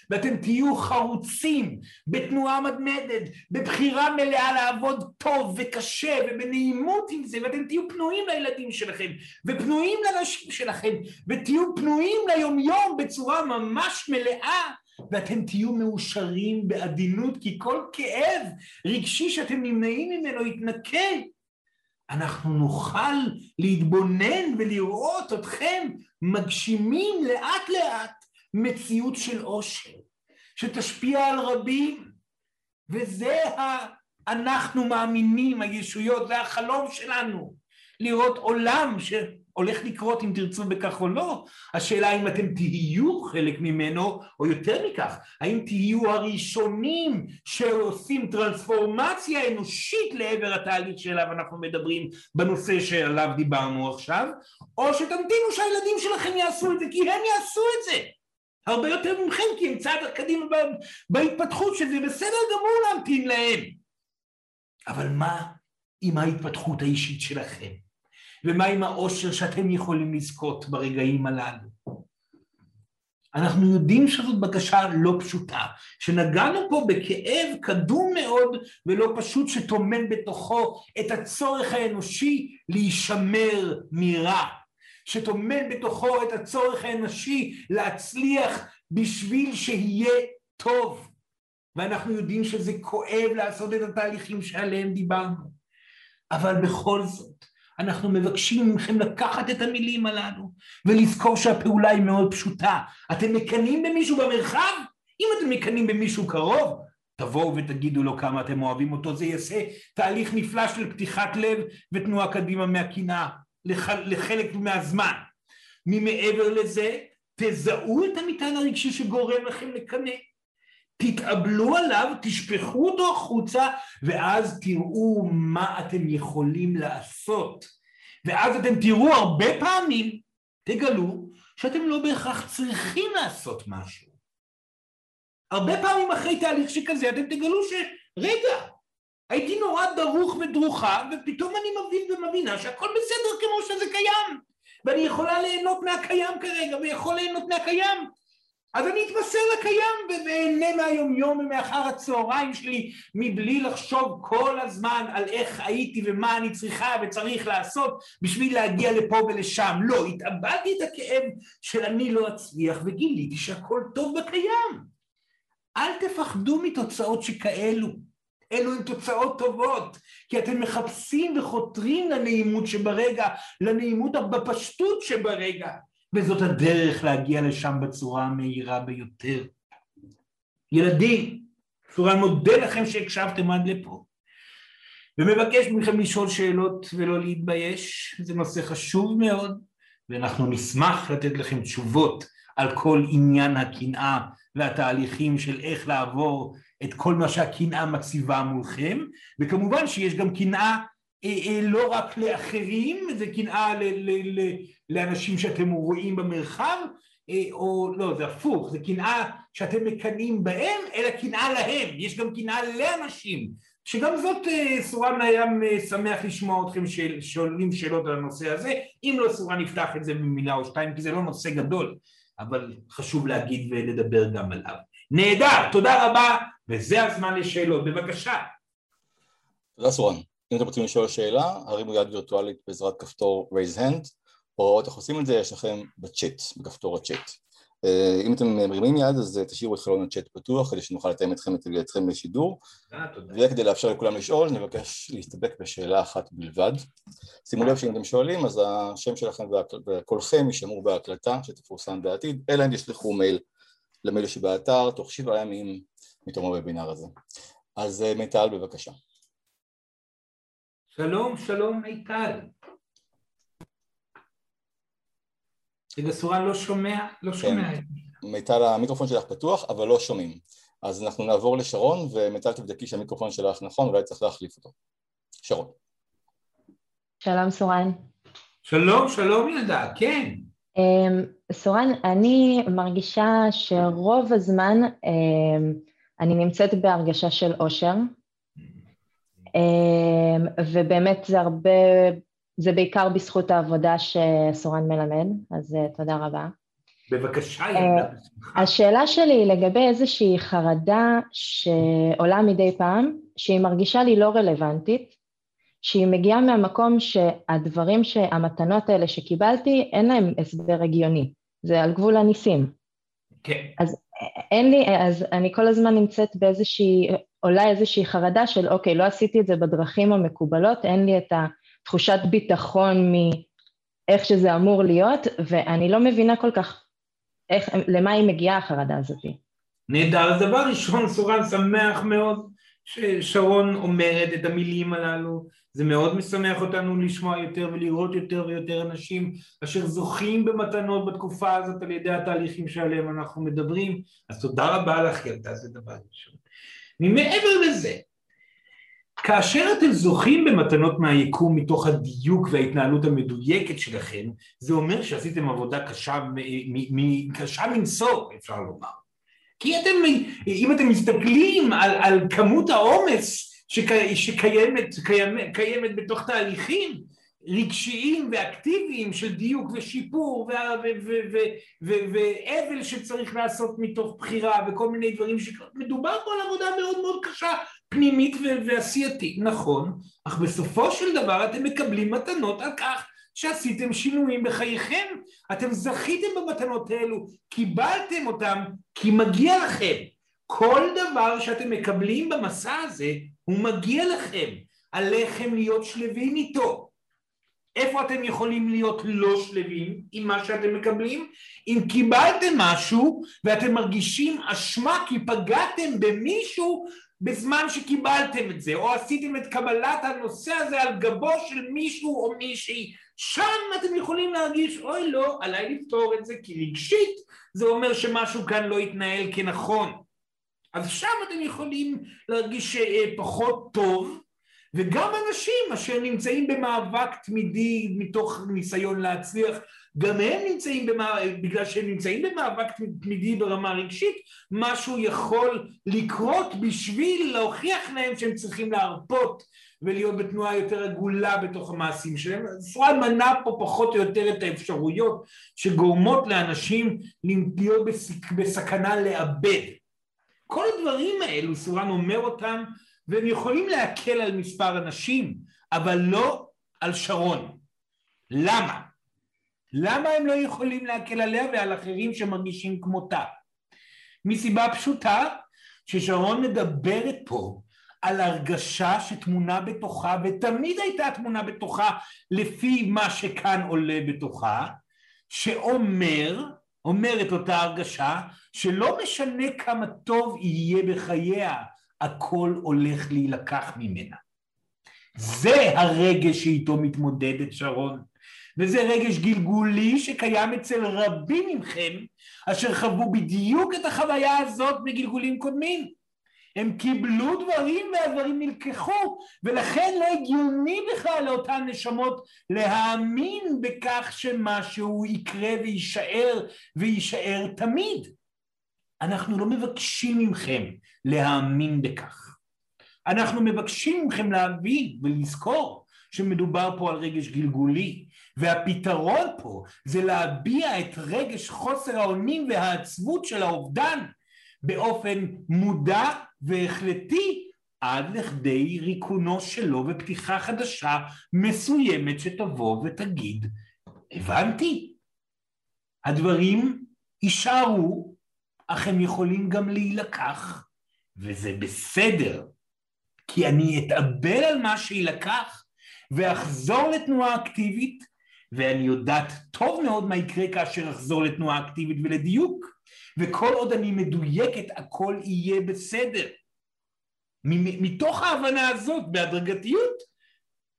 ואתם תהיו חרוצים בתנועה מתמדת, בבחירה מלאה לעבוד טוב וקשה ובנעימות עם זה, ואתם תהיו פנויים לילדים שלכם, ופנויים לנשים שלכם, ותהיו פנויים ליומיום בצורה ממש מלאה, ואתם תהיו מאושרים בעדינות, כי כל כאב רגשי שאתם נמנעים ממנו יתנקה אנחנו נוכל להתבונן ולראות אתכם מגשימים לאט לאט מציאות של עושר, שתשפיע על רבים, וזה. אנחנו מאמינים, הישויות, זה החלום שלנו, לראות עולם שהולך לקרות אם תרצו בכך או לא. השאלה אם אתם תהיו חלק ממנו, או יותר מכך, האם תהיו הראשונים שעושים טרנספורמציה אנושית לעבר התהליך שאליו אנחנו מדברים בנושא שעליו דיברנו עכשיו, או שתמתינו שהילדים שלכם יעשו את זה, כי הם יעשו את זה. הרבה יותר ממכם, כי הם צעד קדימה בהתפתחות, שזה בסדר גמור להמתין להם. אבל מה עם ההתפתחות האישית שלכם? ומה עם האושר שאתם יכולים לזכות ברגעים הללו? אנחנו יודעים שזאת בקשה לא פשוטה, שנגענו פה בכאב קדום מאוד ולא פשוט שטומן בתוכו את הצורך האנושי להישמר מרע, שטומן בתוכו את הצורך האנושי להצליח בשביל שיהיה טוב. ואנחנו יודעים שזה כואב לעשות את התהליכים שעליהם דיברנו. אבל בכל זאת, אנחנו מבקשים מכם לקחת את המילים הללו ולזכור שהפעולה היא מאוד פשוטה. אתם מקנאים במישהו במרחב? אם אתם מקנאים במישהו קרוב, תבואו ותגידו לו כמה אתם אוהבים אותו, זה יעשה תהליך נפלא של פתיחת לב ותנועה קדימה מהקנאה לח... לחלק מהזמן. ממעבר לזה, תזהו את המטען הרגשי שגורם לכם לקנא. תתאבלו עליו, תשפכו אותו החוצה, ואז תראו מה אתם יכולים לעשות. ואז אתם תראו הרבה פעמים, תגלו, שאתם לא בהכרח צריכים לעשות משהו. הרבה פעמים אחרי תהליך שכזה אתם תגלו שרגע, הייתי נורא דרוך ודרוכה, ופתאום אני מבין ומבינה שהכל בסדר כמו שזה קיים. ואני יכולה ליהנות מהקיים כרגע, ויכול ליהנות מהקיים. אז אני אתבשר לקיים ואהנה מהיומיום ומאחר הצהריים שלי מבלי לחשוב כל הזמן על איך הייתי ומה אני צריכה וצריך לעשות בשביל להגיע לפה ולשם. לא, התאבדתי את הכאב של אני לא אצליח וגיליתי שהכל טוב בקיים. אל תפחדו מתוצאות שכאלו. אלו הן תוצאות טובות, כי אתם מחפשים וחותרים לנעימות שברגע, לנעימות בפשטות שברגע. וזאת הדרך להגיע לשם בצורה המהירה ביותר. ילדים, סורן מודה לכם שהקשבתם עד לפה, ומבקש מכם לשאול שאלות ולא להתבייש, זה נושא חשוב מאוד, ואנחנו נשמח לתת לכם תשובות על כל עניין הקנאה והתהליכים של איך לעבור את כל מה שהקנאה מציבה מולכם, וכמובן שיש גם קנאה אה, אה, לא רק לאחרים, זה קנאה לאנשים שאתם רואים במרחב, אה, או לא, זה הפוך, זה קנאה שאתם מקנאים בהם, אלא קנאה להם, יש גם קנאה לאנשים, שגם זאת סורן היה שמח לשמוע אתכם שואלים שאלות על הנושא הזה, אם לא סורן נפתח את זה במילה או שתיים, כי זה לא נושא גדול, אבל חשוב להגיד ולדבר גם עליו. נהדר, תודה רבה, וזה הזמן לשאלות, בבקשה. תודה סורן. אם אתם רוצים לשאול שאלה, הרימו יד וירטואלית בעזרת כפתור raise hand, הוראות איך עושים את זה יש לכם בצ'אט, בכפתור הצ'אט. אה, אם אתם מרימים יד אז אה, תשאירו את חלון הצ'אט פתוח כדי שנוכל לתאם אתכם אתכם לשידור. וכדי לאפשר לכולם לשאול נבקש להסתפק בשאלה אחת בלבד. שימו לב שאם אתם שואלים אז השם שלכם וקולכם יישמעו בהקלטה שתפורסם בעתיד. אלא אם תשלחו מייל למייל שבאתר תוך שבעה ימים מתום הוובינר הזה. אז אה, מיטל בבקשה שלום, שלום מיטל. רגע, סורן לא שומע, לא כן. שומע. מיטל, המיקרופון שלך פתוח, אבל לא שומעים. אז אנחנו נעבור לשרון, ומיטל תבדקי שהמיקרופון שלך נכון, אולי צריך להחליף אותו. שרון. שלום סורן. שלום, שלום ילדה, כן. Um, סורן, אני מרגישה שרוב הזמן um, אני נמצאת בהרגשה של אושר, ובאמת זה הרבה, זה בעיקר בזכות העבודה שסורן מלמד, אז אה, תודה רבה. בבקשה, אה, ילדה. השאלה שלי היא לגבי איזושהי חרדה שעולה מדי פעם, שהיא מרגישה לי לא רלוונטית, שהיא מגיעה מהמקום שהדברים, המתנות האלה שקיבלתי, אין להם הסבר הגיוני, זה על גבול הניסים. כן. אז אין לי, אז אני כל הזמן נמצאת באיזושהי, עולה איזושהי חרדה של אוקיי, לא עשיתי את זה בדרכים המקובלות, אין לי את תחושת ביטחון מאיך שזה אמור להיות, ואני לא מבינה כל כך איך, למה היא מגיעה החרדה הזאת. נהדר, אז דבר ראשון, סורן שמח מאוד ששרון אומרת את המילים הללו, זה מאוד משמח אותנו לשמוע יותר ולראות יותר ויותר אנשים אשר זוכים במתנות בתקופה הזאת על ידי התהליכים שעליהם אנחנו מדברים, אז תודה רבה לך ילדה, זה דבר ראשון. ממעבר לזה, כאשר אתם זוכים במתנות מהיקום מתוך הדיוק וההתנהלות המדויקת שלכם, זה אומר שעשיתם עבודה קשה, קשה מנשוא, אפשר לומר. כי אתם, אם אתם מסתכלים על, על כמות העומס שקי, שקיימת קיימת, קיימת בתוך תהליכים רגשיים ואקטיביים של דיוק ושיפור ואבל שצריך לעשות מתוך בחירה וכל מיני דברים שמדובר פה על עבודה מאוד מאוד קשה פנימית ועשייתית, נכון, אך בסופו של דבר אתם מקבלים מתנות על כך שעשיתם שינויים בחייכם, אתם זכיתם במתנות האלו, קיבלתם אותם כי מגיע לכם. כל דבר שאתם מקבלים במסע הזה הוא מגיע לכם, עליכם להיות שלווים איתו. איפה אתם יכולים להיות לא שלווים עם מה שאתם מקבלים? אם קיבלתם משהו ואתם מרגישים אשמה כי פגעתם במישהו בזמן שקיבלתם את זה, או עשיתם את קבלת הנושא הזה על גבו של מישהו או מישהי, שם אתם יכולים להרגיש, אוי לא, עליי לפתור את זה, כי רגשית זה אומר שמשהו כאן לא התנהל כנכון. אז שם אתם יכולים להרגיש אה, פחות טוב, וגם אנשים אשר נמצאים במאבק תמידי מתוך ניסיון להצליח, גם הם נמצאים, במאבק, בגלל שהם נמצאים במאבק תמידי ברמה רגשית, משהו יכול לקרות בשביל להוכיח להם שהם צריכים להרפות ולהיות בתנועה יותר עגולה בתוך המעשים שלהם. סורן מנה פה פחות או יותר את האפשרויות שגורמות לאנשים להיות בסכנה לאבד. כל הדברים האלו, סורן אומר אותם, והם יכולים להקל על מספר אנשים, אבל לא על שרון. למה? למה הם לא יכולים להקל עליה ועל אחרים שמרגישים כמותה? מסיבה פשוטה, ששרון מדברת פה על הרגשה שתמונה בתוכה, ותמיד הייתה תמונה בתוכה לפי מה שכאן עולה בתוכה, שאומר, אומרת אותה הרגשה, שלא משנה כמה טוב יהיה בחייה, הכל הולך להילקח ממנה. זה הרגש שאיתו מתמודדת שרון. וזה רגש גלגולי שקיים אצל רבים מכם אשר חוו בדיוק את החוויה הזאת בגלגולים קודמים. הם קיבלו דברים והדברים נלקחו ולכן לא הגיוני בכלל לאותן נשמות להאמין בכך שמשהו יקרה ויישאר ויישאר תמיד. אנחנו לא מבקשים מכם להאמין בכך. אנחנו מבקשים מכם להבין ולזכור שמדובר פה על רגש גלגולי והפתרון פה זה להביע את רגש חוסר האונים והעצבות של האובדן באופן מודע והחלטי עד לכדי ריקונו שלו ופתיחה חדשה מסוימת שתבוא ותגיד הבנתי הדברים יישארו אך הם יכולים גם להילקח וזה בסדר כי אני אתאבל על מה שיילקח ואחזור לתנועה אקטיבית ואני יודעת טוב מאוד מה יקרה כאשר אחזור לתנועה אקטיבית ולדיוק וכל עוד אני מדויקת הכל יהיה בסדר. מתוך ההבנה הזאת בהדרגתיות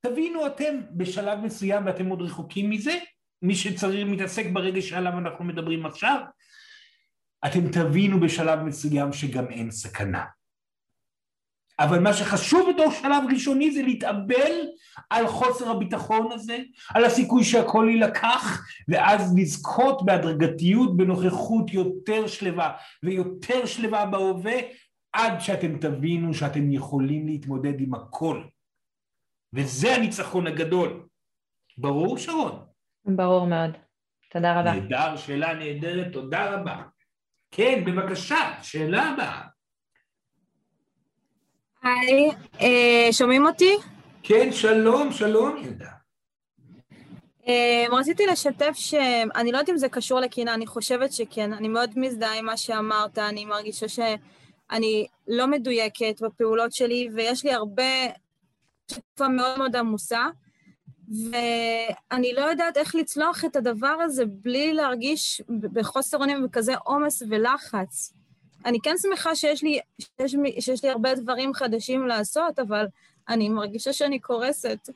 תבינו אתם בשלב מסוים ואתם עוד רחוקים מזה מי שצריך מתעסק ברגע שעליו אנחנו מדברים עכשיו אתם תבינו בשלב מסוים שגם אין סכנה אבל מה שחשוב בתור שלב ראשוני זה להתאבל על חוסר הביטחון הזה, על הסיכוי שהכל יילקח, ואז לזכות בהדרגתיות, בנוכחות יותר שלווה ויותר שלווה בהווה, עד שאתם תבינו שאתם יכולים להתמודד עם הכל. וזה הניצחון הגדול. ברור, שרון? ברור מאוד. תודה רבה. נהדר, שאלה נהדרת, תודה רבה. כן, בבקשה, שאלה הבאה. היי, אה, שומעים אותי? כן, שלום, שלום ילדה. אה, רציתי לשתף שאני לא יודעת אם זה קשור לקינה, אני חושבת שכן, אני מאוד מזדהה עם מה שאמרת, אני מרגישה שאני לא מדויקת בפעולות שלי, ויש לי הרבה תקופה מאוד מאוד עמוסה, ואני לא יודעת איך לצלוח את הדבר הזה בלי להרגיש בחוסר אונים וכזה עומס ולחץ. אני כן שמחה שיש לי, שיש, שיש לי הרבה דברים חדשים לעשות, אבל אני מרגישה שאני קורסת.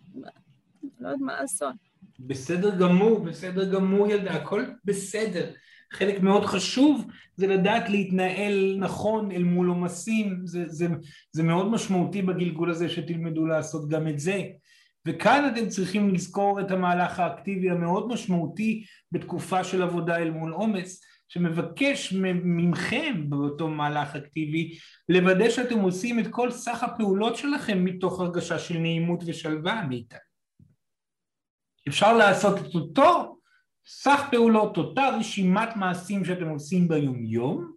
לא יודעת מה לעשות. בסדר גמור, בסדר גמור ילדה, הכל בסדר. חלק מאוד חשוב זה לדעת להתנהל נכון אל מול עומסים, זה, זה, זה מאוד משמעותי בגלגול הזה שתלמדו לעשות גם את זה. וכאן אתם צריכים לזכור את המהלך האקטיבי המאוד משמעותי בתקופה של עבודה אל מול עומס, שמבקש ממכם באותו מהלך אקטיבי לוודא שאתם עושים את כל סך הפעולות שלכם מתוך הרגשה של נעימות ושלווה מאיתנו. אפשר לעשות את אותו סך פעולות, אותה רשימת מעשים שאתם עושים ביומיום,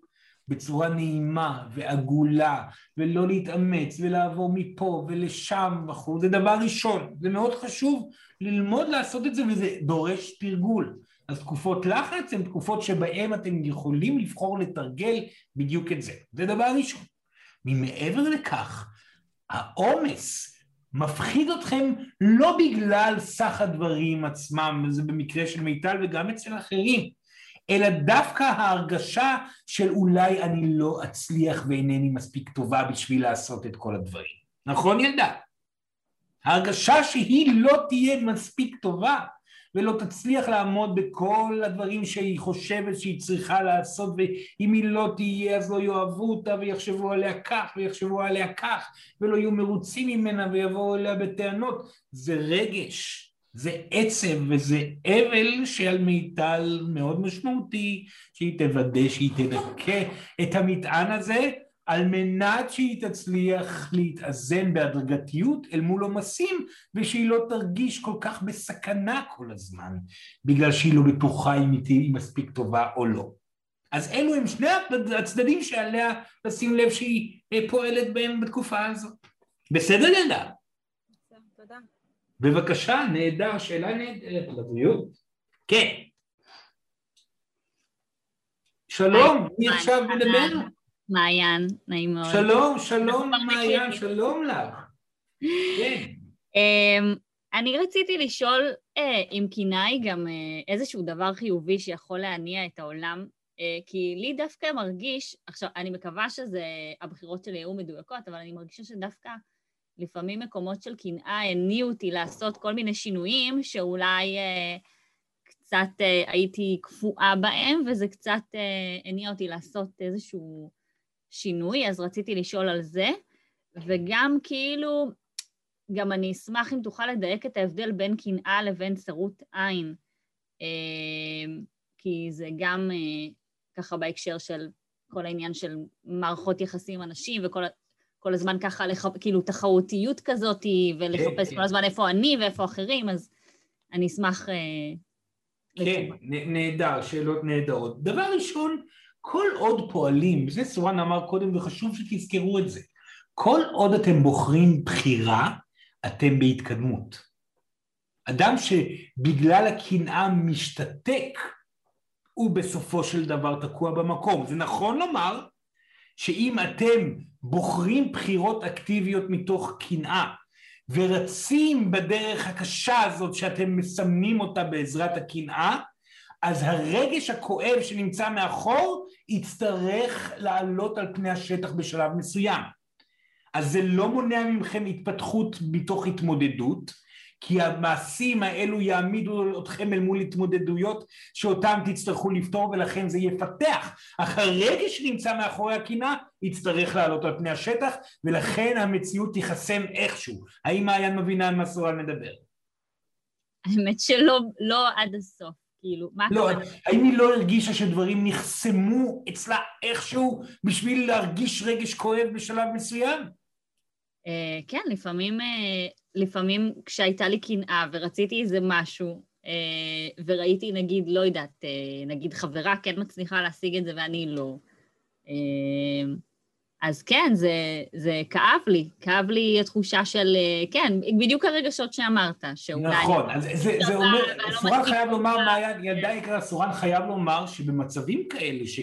בצורה נעימה ועגולה, ולא להתאמץ ולעבור מפה ולשם וכו', זה דבר ראשון, זה מאוד חשוב ללמוד לעשות את זה וזה דורש תרגול. אז תקופות לחץ הן תקופות שבהן אתם יכולים לבחור לתרגל בדיוק את זה, זה דבר ראשון. ממעבר לכך, העומס מפחיד אתכם לא בגלל סך הדברים עצמם, זה במקרה של מיטל וגם אצל אחרים, אלא דווקא ההרגשה של אולי אני לא אצליח ואינני מספיק טובה בשביל לעשות את כל הדברים. נכון ילדה? ההרגשה שהיא לא תהיה מספיק טובה ולא תצליח לעמוד בכל הדברים שהיא חושבת שהיא צריכה לעשות ואם היא לא תהיה אז לא יאהבו אותה ויחשבו עליה כך ויחשבו עליה כך ולא יהיו מרוצים ממנה ויבואו אליה בטענות זה רגש זה עצב וזה אבל שעל מיטל מאוד משמעותי שהיא תוודא שהיא תדכא את המטען הזה על מנת שהיא תצליח להתאזן בהדרגתיות אל מול עומסים ושהיא לא תרגיש כל כך בסכנה כל הזמן בגלל שהיא לא בטוחה אם היא מספיק טובה או לא. אז אלו הם שני הצדדים שעליה לשים לב שהיא פועלת בהם בתקופה הזאת. בסדר ילדה? תודה. בבקשה, נהדר, שאלה נהדרת לבריאות. כן. שלום, מי עכשיו מדבר? מעיין, נעים מאוד. שלום, שלום מעיין, שלום לך. כן. אמ, אני רציתי לשאול אה, אם קינאי גם אה, איזשהו דבר חיובי שיכול להניע את העולם, אה, כי לי דווקא מרגיש, עכשיו, אני מקווה שהבחירות שלי היו מדויקות, אבל אני מרגישה שדווקא לפעמים מקומות של קנאה הניעו אותי לעשות כל מיני שינויים שאולי קצת הייתי קפואה בהם, וזה קצת הניע אותי לעשות איזשהו שינוי, אז רציתי לשאול על זה, וגם כאילו, גם אני אשמח אם תוכל לדייק את ההבדל בין קנאה לבין צרות עין, אה, כי זה גם אה, ככה בהקשר של כל העניין של מערכות יחסים עם אנשים וכל כל הזמן ככה, לח... כאילו תחרותיות כזאת, ולחפש כן, כל הזמן איפה אני ואיפה אחרים, אז אני אשמח... אה, כן, נהדר, שאלות נהדרות. דבר ראשון, כל עוד פועלים, זה סורן אמר קודם וחשוב שתזכרו את זה, כל עוד אתם בוחרים בחירה, אתם בהתקדמות. אדם שבגלל הקנאה משתתק, הוא בסופו של דבר תקוע במקום. זה נכון לומר שאם אתם בוחרים בחירות אקטיביות מתוך קנאה ורצים בדרך הקשה הזאת שאתם מסמנים אותה בעזרת הקנאה, אז הרגש הכואב שנמצא מאחור יצטרך לעלות על פני השטח בשלב מסוים. אז זה לא מונע מכם התפתחות מתוך התמודדות, כי המעשים האלו יעמידו אתכם אל מול התמודדויות שאותם תצטרכו לפתור ולכן זה יפתח. אך הרגש שנמצא מאחורי הקינה יצטרך לעלות על פני השטח ולכן המציאות תיחסם איכשהו. האם מעיין מבינה על מה סורן מדבר? האמת שלא לא עד הסוף. כאילו, מה לא, האם היא לא הרגישה שדברים נחסמו אצלה איכשהו בשביל להרגיש רגש כואב בשלב מסוים? Uh, כן, לפעמים, uh, לפעמים כשהייתה לי קנאה ורציתי איזה משהו, uh, וראיתי נגיד, לא יודעת, uh, נגיד חברה כן מצליחה להשיג את זה ואני לא, אז כן, זה, זה כאב לי, כאב לי התחושה של, אה, כן, בדיוק הרגשות שאמרת, שאולי... נכון, אז זה, זה אומר, סורן חייב לומר, מעיין, ילדה יקרה, סורן חייב לומר שבמצבים כאלה, ש,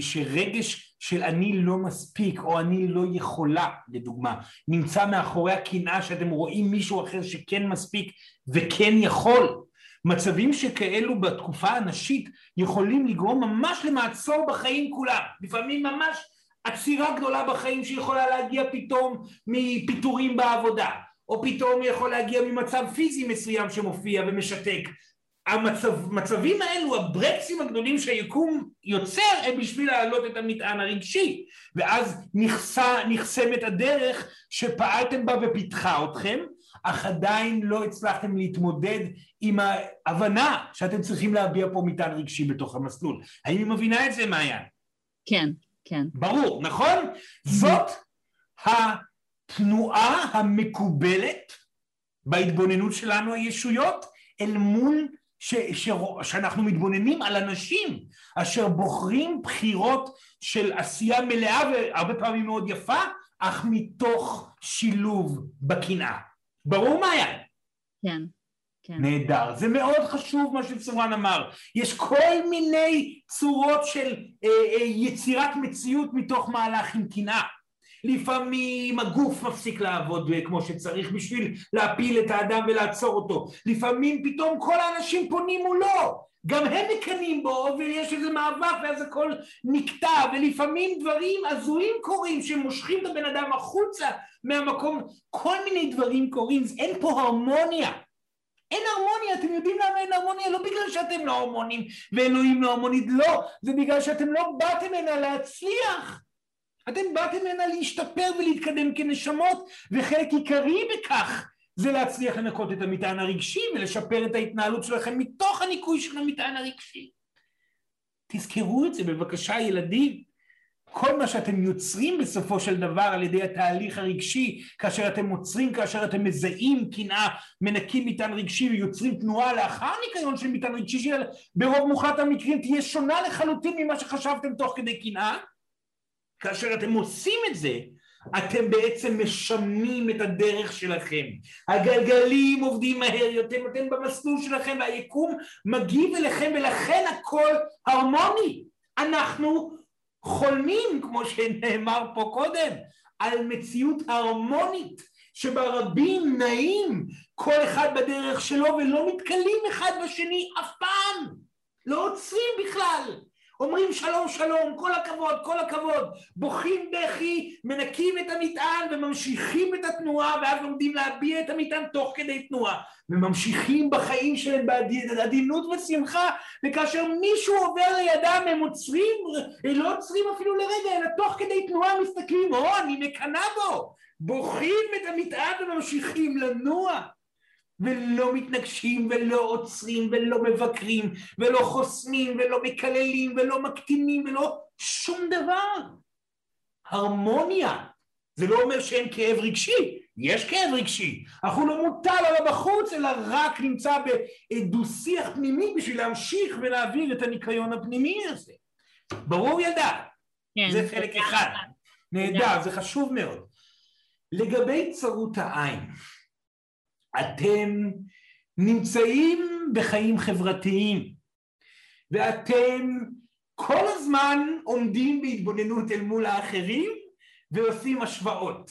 שרגש של אני לא מספיק, או אני לא יכולה, לדוגמה, נמצא מאחורי הקנאה שאתם רואים מישהו אחר שכן מספיק וכן יכול, מצבים שכאלו בתקופה הנשית יכולים לגרום ממש למעצור בחיים כולם, לפעמים ממש עצירה גדולה בחיים שיכולה להגיע פתאום מפיטורים בעבודה, או פתאום יכול להגיע ממצב פיזי מסוים שמופיע ומשתק. המצבים האלו, הברקסים הגדולים שהיקום יוצר, הם בשביל להעלות את המטען הרגשי, ואז נחסמת הדרך שפעלתם בה ופיתחה אתכם, אך עדיין לא הצלחתם להתמודד עם ההבנה שאתם צריכים להביע פה מטען רגשי בתוך המסלול. האם היא מבינה את זה, מעיין? כן. כן. ברור, נכון? זאת התנועה המקובלת בהתבוננות שלנו הישויות אל מול ש, ש, שאנחנו מתבוננים על אנשים אשר בוחרים בחירות של עשייה מלאה והרבה פעמים מאוד יפה, אך מתוך שילוב בקנאה. ברור מה היה? כן. כן. נהדר. זה מאוד חשוב מה שצורן אמר. יש כל מיני צורות של אה, אה, יצירת מציאות מתוך מהלך עם קנאה. לפעמים הגוף מפסיק לעבוד כמו שצריך בשביל להפיל את האדם ולעצור אותו. לפעמים פתאום כל האנשים פונים מולו. גם הם מקנאים בו ויש איזה מאבק ואז הכל נקטע ולפעמים דברים הזויים קורים שמושכים את הבן אדם החוצה מהמקום כל מיני דברים קורים אין פה הרמוניה אין הרמוניה, אתם יודעים למה אין הרמוניה? לא בגלל שאתם לא הרמונים ואלוהים לא הרמונית, לא, זה בגלל שאתם לא באתם הנה להצליח. אתם באתם הנה להשתפר ולהתקדם כנשמות, וחלק עיקרי בכך זה להצליח לנקות את המטען הרגשי ולשפר את ההתנהלות שלכם מתוך הניקוי של המטען הרגשי. תזכרו את זה בבקשה ילדים. כל מה שאתם יוצרים בסופו של דבר על ידי התהליך הרגשי, כאשר אתם עוצרים, כאשר אתם מזהים קנאה, מנקים מטען רגשי ויוצרים תנועה לאחר ניקיון של מטען רגשי שברוב מוחלט המקרים תהיה שונה לחלוטין ממה שחשבתם תוך כדי קנאה, כאשר אתם עושים את זה, אתם בעצם משמנים את הדרך שלכם. הגלגלים עובדים מהר יותר, אתם במסלול שלכם והיקום מגיב אליכם ולכן הכל הרמוני. אנחנו חולמים, כמו שנאמר פה קודם, על מציאות הרמונית שבה רבים נעים כל אחד בדרך שלו ולא מתקלים אחד בשני אף פעם, לא עוצרים בכלל. אומרים שלום שלום, כל הכבוד, כל הכבוד, בוכים בכי, מנקים את המטען וממשיכים את התנועה ואז לומדים להביע את המטען תוך כדי תנועה. וממשיכים בחיים שלהם בעדינות ושמחה וכאשר מישהו עובר לידם הם עוצרים, לא עוצרים אפילו לרגע אלא תוך כדי תנועה מסתכלים, או אני מקנא בו, בוכים את המטען וממשיכים לנוע ולא מתנגשים ולא עוצרים ולא מבקרים ולא חוסמים ולא מקללים ולא מקטינים ולא שום דבר. הרמוניה. זה לא אומר שאין כאב רגשי, יש כאב רגשי, אך הוא לא מוטל עליו בחוץ אלא רק נמצא בדו שיח פנימי בשביל להמשיך ולהעביר את הניקיון הפנימי הזה. ברור ילדה? כן. זה חלק אחד. נהדר, זה חשוב מאוד. לגבי צרות העין, אתם נמצאים בחיים חברתיים ואתם כל הזמן עומדים בהתבוננות אל מול האחרים ועושים השוואות.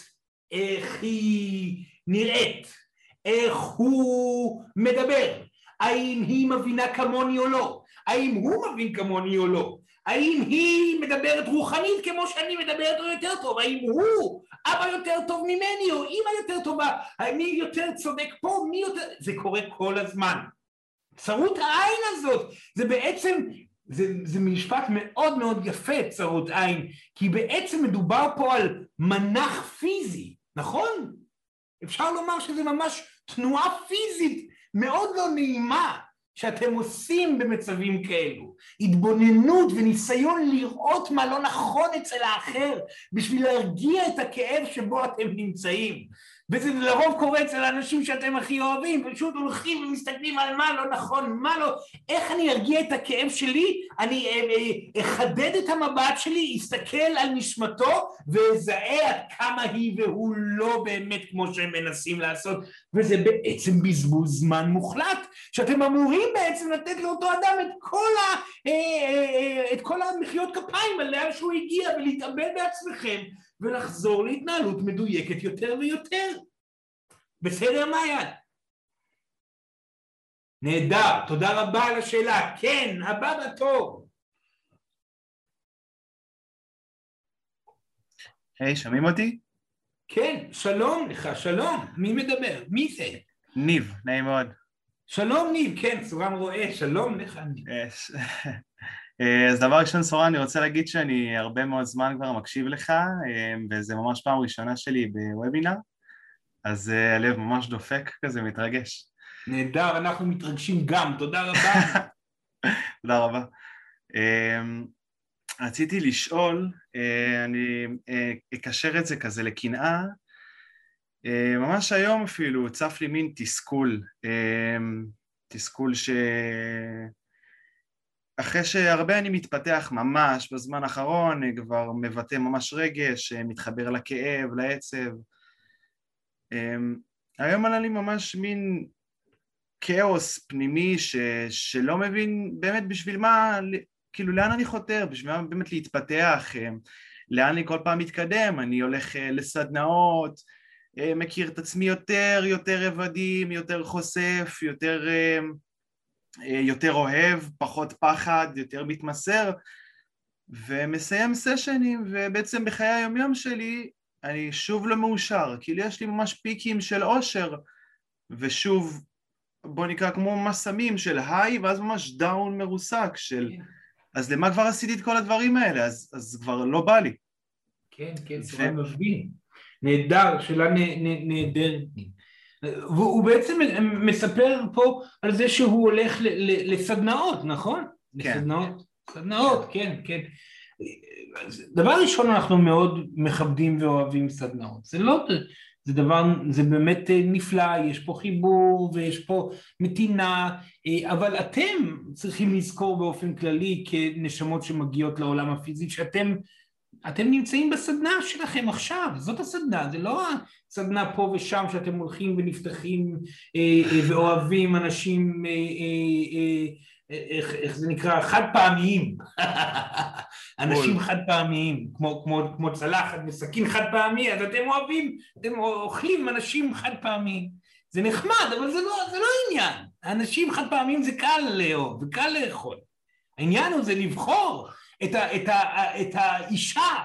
איך היא נראית, איך הוא מדבר, האם היא מבינה כמוני או לא, האם הוא מבין כמוני או לא, האם היא מדברת רוחנית כמו שאני מדברת או יותר טוב, האם הוא אבא יותר טוב ממני או אימא יותר טובה, מי יותר צודק פה, מי יותר... זה קורה כל הזמן. צרות העין הזאת, זה בעצם, זה, זה משפט מאוד מאוד יפה, צרות עין, כי בעצם מדובר פה על מנח פיזי, נכון? אפשר לומר שזה ממש תנועה פיזית מאוד לא נעימה שאתם עושים במצבים כאלו, התבוננות וניסיון לראות מה לא נכון אצל האחר בשביל להרגיע את הכאב שבו אתם נמצאים. וזה לרוב קורה אצל האנשים שאתם הכי אוהבים, פשוט הולכים ומסתכלים על מה לא נכון, מה לא, איך אני ארגיע את הכאב שלי, אני אה, אה, אחדד את המבט שלי, אסתכל על נשמתו ואזהה עד כמה היא והוא לא באמת כמו שהם מנסים לעשות, וזה בעצם בזבוז זמן מוחלט, שאתם אמורים בעצם לתת לאותו אדם את כל, ה, אה, את כל המחיאות כפיים על לאן שהוא הגיע ולהתאבל בעצמכם ולחזור להתנהלות מדויקת יותר ויותר. בסדר מעיין? נהדר, תודה רבה על השאלה. כן, הבא בתור. היי, hey, שומעים אותי? כן, שלום לך, שלום. מי מדבר? מי זה? ניב, נעים מאוד. שלום ניב, כן, סורן רואה, שלום לך ניב. Yes. אה, אז דבר ראשון, סורן, אני רוצה להגיד שאני הרבה מאוד זמן כבר מקשיב לך, אה, וזה ממש פעם ראשונה שלי בוובינר, אז אה, הלב ממש דופק כזה, מתרגש. נהדר, אנחנו מתרגשים גם, תודה רבה. תודה רבה. רציתי לשאול, אני אקשר את זה כזה לקנאה, ממש היום אפילו צף לי מין תסכול, תסכול ש... אחרי שהרבה אני מתפתח ממש בזמן האחרון, כבר מבטא ממש רגש, מתחבר לכאב, לעצב. היום עלה לי ממש מין כאוס פנימי ש, שלא מבין באמת בשביל מה, כאילו לאן אני חותר, בשביל מה באמת להתפתח, אמ, לאן אני כל פעם מתקדם, אני הולך אה, לסדנאות, אה, מכיר את עצמי יותר, יותר רבדים, יותר חושף, יותר... אה, יותר אוהב, פחות פחד, יותר מתמסר, ומסיים סשנים, ובעצם בחיי היומיום שלי אני שוב לא מאושר, כאילו יש לי ממש פיקים של אושר, ושוב, בוא נקרא כמו ממש סמים של היי, ואז ממש דאון מרוסק של... כן. אז למה כבר עשיתי את כל הדברים האלה? אז, אז כבר לא בא לי. כן, כן, סורן מבין. נהדר, שאלה נהדרת. והוא בעצם מספר פה על זה שהוא הולך לסדנאות, נכון? כן. לסדנאות, סדנאות, כן, כן. דבר ראשון אנחנו מאוד מכבדים ואוהבים סדנאות, זה לא, זה דבר, זה באמת נפלא, יש פה חיבור ויש פה מתינה, אבל אתם צריכים לזכור באופן כללי כנשמות שמגיעות לעולם הפיזי שאתם אתם נמצאים בסדנה שלכם עכשיו, זאת הסדנה, זה לא הסדנה פה ושם שאתם הולכים ונפתחים אה, אה, ואוהבים אנשים, אה, אה, אה, איך, איך זה נקרא, חד פעמיים, אנשים חד פעמיים, כמו, כמו, כמו צלחת וסכין חד פעמי, אז אתם אוהבים, אתם אוכלים אנשים חד פעמיים, זה נחמד, אבל זה לא, זה לא עניין, אנשים חד פעמיים זה קל לאהוב, זה קל לאכול, העניין הוא זה לבחור את, ה, את, ה, את האישה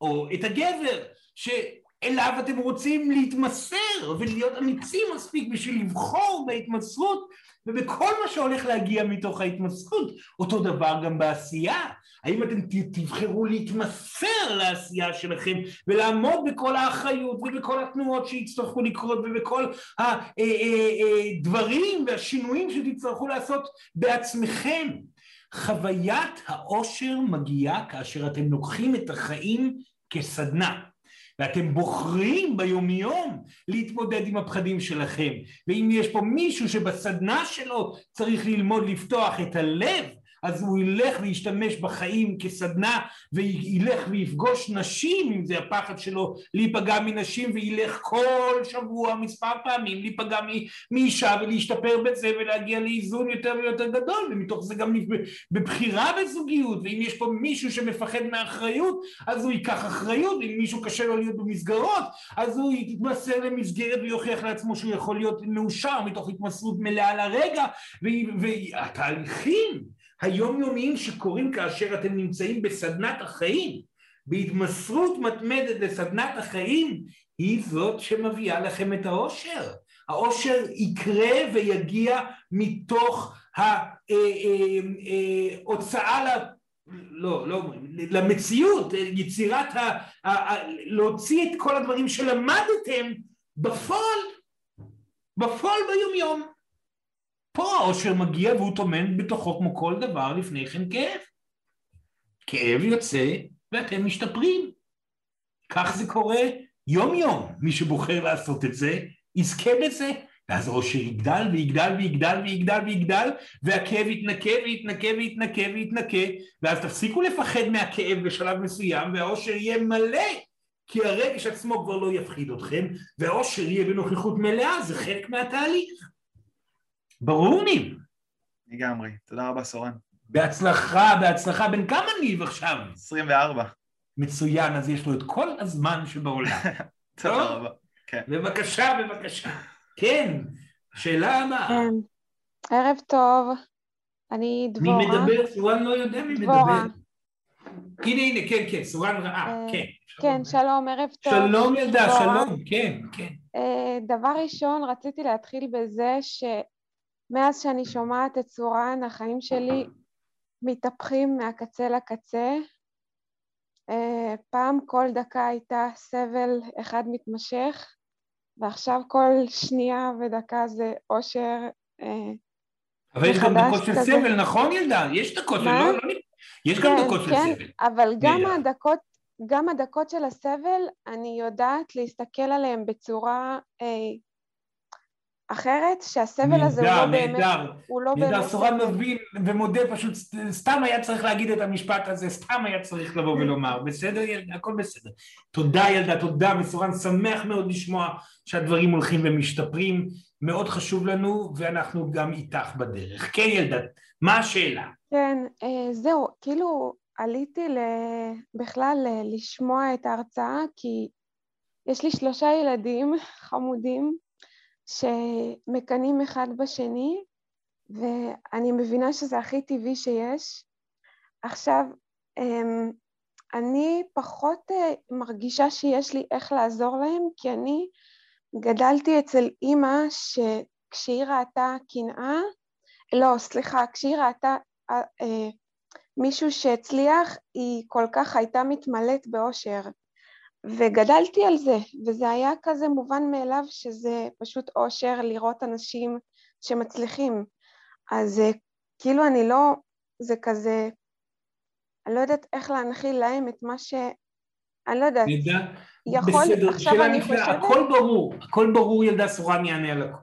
או את הגבר שאליו אתם רוצים להתמסר ולהיות אמיצים מספיק בשביל לבחור בהתמסרות ובכל מה שהולך להגיע מתוך ההתמסרות, אותו דבר גם בעשייה. האם אתם תבחרו להתמסר לעשייה שלכם ולעמוד בכל האחריות ובכל התנועות שיצטרכו לקרות ובכל הדברים אה, אה, אה, והשינויים שתצטרכו לעשות בעצמכם? חוויית העושר מגיעה כאשר אתם לוקחים את החיים כסדנה ואתם בוחרים ביומיום להתמודד עם הפחדים שלכם. ואם יש פה מישהו שבסדנה שלו צריך ללמוד לפתוח את הלב אז הוא ילך וישתמש בחיים כסדנה וילך ויפגוש נשים אם זה הפחד שלו להיפגע מנשים וילך כל שבוע מספר פעמים להיפגע מאישה ולהשתפר בזה ולהגיע לאיזון יותר ויותר גדול ומתוך זה גם בבחירה בזוגיות ואם יש פה מישהו שמפחד מאחריות אז הוא ייקח אחריות ואם מישהו קשה לו להיות במסגרות אז הוא יתמסר למסגרת ויוכיח לעצמו שהוא יכול להיות מאושר מתוך התמסרות מלאה לרגע והתהליכים היומיומיים שקורים כאשר אתם נמצאים בסדנת החיים, בהתמסרות מתמדת לסדנת החיים, היא זאת שמביאה לכם את האושר. האושר יקרה ויגיע מתוך ההוצאה ל... לא, לא אומרים, למציאות, יצירת ה... להוציא את כל הדברים שלמדתם בפועל, בפועל ביומיום. פה העושר מגיע והוא טומן בתוכו כמו כל דבר לפני כן כאב. כאב יוצא ואתם משתפרים. כך זה קורה יום יום מי שבוחר לעשות את זה יזכה בזה ואז האושר יגדל ויגדל ויגדל ויגדל ויגדל והכאב יתנקה ויתנקה ויתנקה ויתנקה ואז תפסיקו לפחד מהכאב בשלב מסוים והאושר יהיה מלא כי הרגש עצמו כבר לא יפחיד אתכם והאושר יהיה בנוכחות מלאה זה חלק מהתהליך ברור ניב? לגמרי. תודה רבה סורן. בהצלחה, בהצלחה. בן כמה ניב עכשיו? 24. מצוין, אז יש לו את כל הזמן שבעולם. תודה? רבה. כן. בבקשה, בבקשה. כן, שאלה הבאה. כן. ערב טוב, אני מי דבורה. מדבר? סורן לא יודע מי דבורה. מדבר. הנה, הנה, כן, כן, סורן ראה, אה, כן. כן, שלום, ערב טוב. שלום ילדה. שלום, כן, כן. אה, דבר ראשון, רציתי להתחיל בזה שמאז שאני שומעת את סורן, החיים שלי מתהפכים מהקצה לקצה. אה, פעם כל דקה הייתה סבל אחד מתמשך, ועכשיו כל שנייה ודקה זה אושר. אה, אבל יש גם דקות של. סבל, נכון ילדה? יש דקות של... מה? לא, לא... יש גם כן, דקות של כן, סבל. אבל גם. הדקות, גם הדקות של הסבל, אני יודעת להסתכל עליהם בצורה אה, אחרת, שהסבל הזה הוא נהדר, לא באמת, נהדר. הוא לא נהדר, באמת סורן סבל. מבין ומודה פשוט, סתם היה צריך להגיד את המשפט הזה, סתם היה צריך לבוא ולומר, בסדר ילדה, הכל בסדר. תודה ילדה, תודה, וסורן שמח מאוד לשמוע שהדברים הולכים ומשתפרים, מאוד חשוב לנו, ואנחנו גם איתך בדרך. כן ילדה, מה השאלה? כן, אה, זהו, כאילו עליתי בכלל לשמוע את ההרצאה, כי יש לי שלושה ילדים חמודים שמקנאים אחד בשני, ואני מבינה שזה הכי טבעי שיש. עכשיו, אמ, אני פחות אה, מרגישה שיש לי איך לעזור להם, כי אני גדלתי אצל אימא שכשהיא ראתה קנאה, לא, סליחה, כשהיא ראתה אה, מישהו שהצליח, היא כל כך הייתה מתמלאת באושר. וגדלתי על זה, וזה היה כזה מובן מאליו שזה פשוט אושר לראות אנשים שמצליחים. אז כאילו אני לא, זה כזה, אני לא יודעת איך להנחיל להם את מה ש... אני לא יודעת, ילדה? יכול, בסדר, עכשיו אני חושבת, הכל ברור, הכל ברור ילדה, סורן יענה על הכל.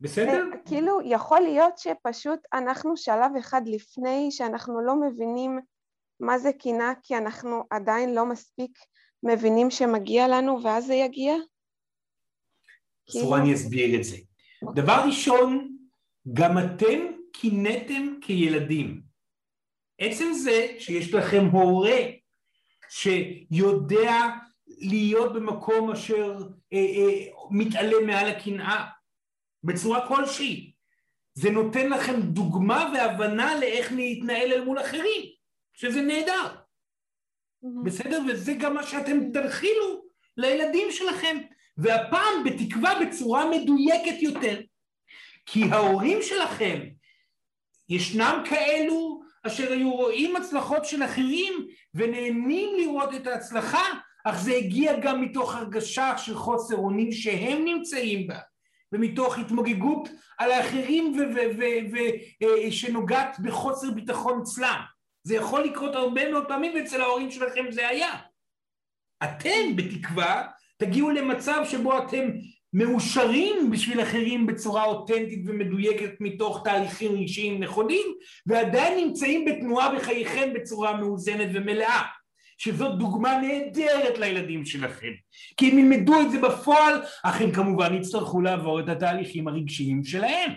בסדר? כאילו יכול להיות שפשוט אנחנו שלב אחד לפני שאנחנו לא מבינים מה זה קנאה, כי אנחנו עדיין לא מספיק מבינים שמגיע לנו ואז זה יגיע? כאילו- סורן יסביר את זה. דבר ראשון, גם אתם קינאתם כילדים. עצם זה שיש לכם הורה שיודע להיות במקום אשר אה, אה, מתעלה מעל הקנאה בצורה כלשהי, זה נותן לכם דוגמה והבנה לאיך להתנהל אל מול אחרים, שזה נהדר. בסדר? וזה גם מה שאתם תנחילו לילדים שלכם, והפעם בתקווה בצורה מדויקת יותר. כי ההורים שלכם, ישנם כאלו אשר היו רואים הצלחות של אחרים ונהנים לראות את ההצלחה, אך זה הגיע גם מתוך הרגשה של חוסר אונים שהם נמצאים בה, ומתוך התמוגגות על האחרים שנוגעת בחוסר ביטחון אצלם. זה יכול לקרות הרבה מאוד פעמים ואצל ההורים שלכם זה היה. אתם בתקווה תגיעו למצב שבו אתם מאושרים בשביל אחרים בצורה אותנטית ומדויקת מתוך תהליכים רגשיים נכונים ועדיין נמצאים בתנועה בחייכם בצורה מאוזנת ומלאה שזאת דוגמה נהדרת לילדים שלכם. כי אם ילמדו את זה בפועל אך הם כמובן יצטרכו לעבור את התהליכים הרגשיים שלהם.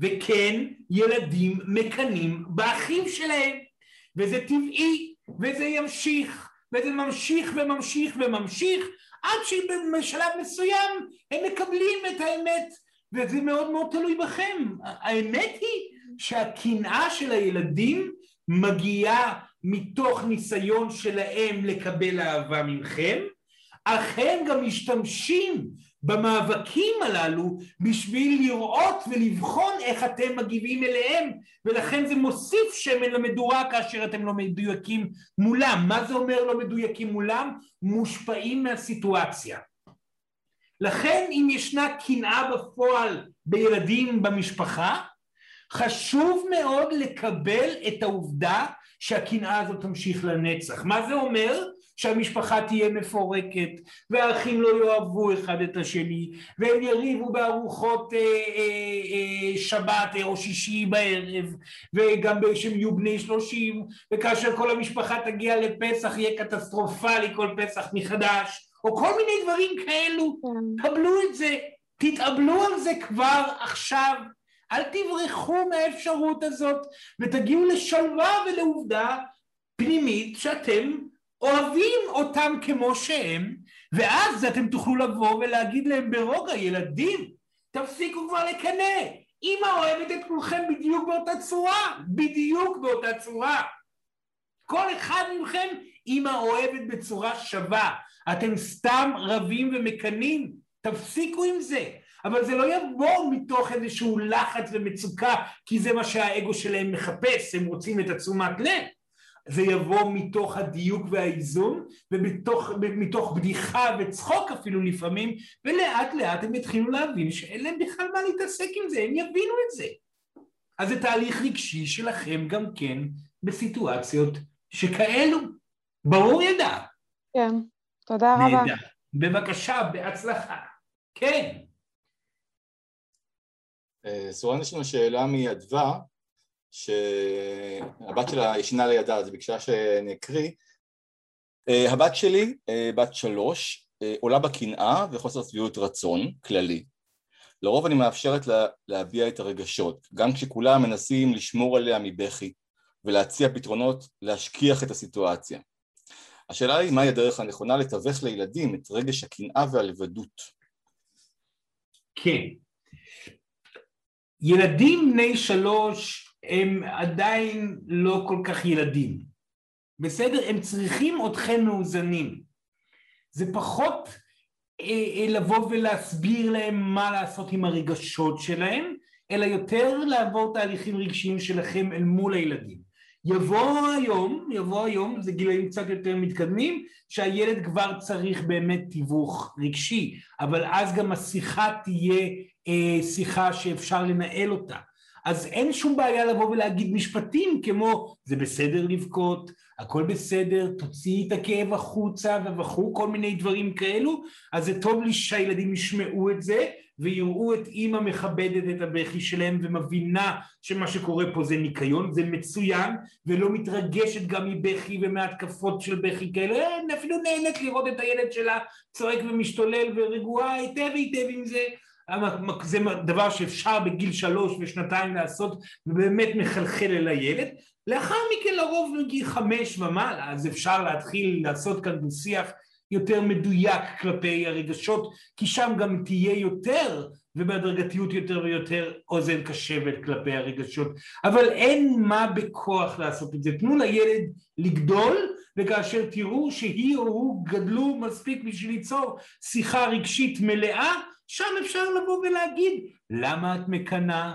וכן ילדים מקנאים באחים שלהם וזה טבעי וזה ימשיך וזה ממשיך וממשיך וממשיך עד שבשלב מסוים הם מקבלים את האמת וזה מאוד מאוד תלוי בכם. האמת היא שהקנאה של הילדים מגיעה מתוך ניסיון שלהם לקבל אהבה מכם, אך הם גם משתמשים במאבקים הללו בשביל לראות ולבחון איך אתם מגיבים אליהם ולכן זה מוסיף שמן למדורה כאשר אתם לא מדויקים מולם. מה זה אומר לא מדויקים מולם? מושפעים מהסיטואציה. לכן אם ישנה קנאה בפועל בילדים במשפחה, חשוב מאוד לקבל את העובדה שהקנאה הזאת תמשיך לנצח. מה זה אומר? שהמשפחה תהיה מפורקת, והאחים לא יאהבו אחד את השני, והם יריבו בארוחות אה, אה, אה, שבת או שישי בערב, וגם שהם יהיו בני שלושים, וכאשר כל המשפחה תגיע לפסח יהיה קטסטרופלי כל פסח מחדש, או כל מיני דברים כאלו, כן. קבלו את זה, תתאבלו על זה כבר עכשיו, אל תברחו מהאפשרות הזאת ותגיעו לשלווה ולעובדה פנימית שאתם אוהבים אותם כמו שהם ואז אתם תוכלו לבוא ולהגיד להם ברוגע ילדים תפסיקו כבר לקנא. אמא אוהבת את כולכם בדיוק באותה צורה בדיוק באותה צורה. כל אחד מכם אמא אוהבת בצורה שווה. אתם סתם רבים ומקנאים. תפסיקו עם זה. אבל זה לא יבוא מתוך איזשהו לחץ ומצוקה כי זה מה שהאגו שלהם מחפש, הם רוצים את התשומת לב זה יבוא מתוך הדיוק והאיזון ומתוך בדיחה וצחוק אפילו לפעמים ולאט לאט הם יתחילו להבין שאין להם בכלל מה להתעסק עם זה, הם יבינו את זה. אז זה תהליך רגשי שלכם גם כן בסיטואציות שכאלו. ברור ידע? כן, תודה רבה. נהדר, בבקשה, בהצלחה. כן. אה, סורן, יש לנו שאלה מאדווה, שהבת שלה ישנה לידה, אז ביקשה שנקריא. אה, הבת שלי, אה, בת שלוש, עולה בקנאה וחוסר שביעות רצון כללי. לרוב אני מאפשרת לה להביע את הרגשות, גם כשכולם מנסים לשמור עליה מבכי ולהציע פתרונות להשכיח את הסיטואציה. השאלה היא מהי הדרך הנכונה לתווך לילדים את רגש הקנאה והלבדות. כן, ילדים בני שלוש הם עדיין לא כל כך ילדים, בסדר? הם צריכים אתכם מאוזנים. זה פחות אה, אה, לבוא ולהסביר להם מה לעשות עם הרגשות שלהם, אלא יותר לעבור תהליכים רגשיים שלכם אל מול הילדים. יבוא היום, יבוא היום, זה גילאים קצת יותר מתקדמים, שהילד כבר צריך באמת תיווך רגשי, אבל אז גם השיחה תהיה אה, שיחה שאפשר לנהל אותה. אז אין שום בעיה לבוא ולהגיד משפטים כמו זה בסדר לבכות, הכל בסדר, תוציאי את הכאב החוצה וכו', כל מיני דברים כאלו, אז זה טוב לי שהילדים ישמעו את זה ויראו את אימא מכבדת את הבכי שלהם ומבינה שמה שקורה פה זה ניקיון, זה מצוין ולא מתרגשת גם מבכי ומהתקפות של בכי כאלה, אפילו נהנית לראות את הילד שלה צועק ומשתולל ורגועה היטב היטב עם זה זה דבר שאפשר בגיל שלוש ושנתיים לעשות ובאמת מחלחל אל הילד. לאחר מכן לרוב בגיל חמש ומעלה אז אפשר להתחיל לעשות כאן שיח יותר מדויק כלפי הרגשות כי שם גם תהיה יותר ובהדרגתיות יותר ויותר אוזן קשבת כלפי הרגשות. אבל אין מה בכוח לעשות את זה. תנו לילד לגדול וכאשר תראו שהיא או הוא גדלו מספיק בשביל ליצור שיחה רגשית מלאה שם אפשר לבוא ולהגיד למה את מקנאה,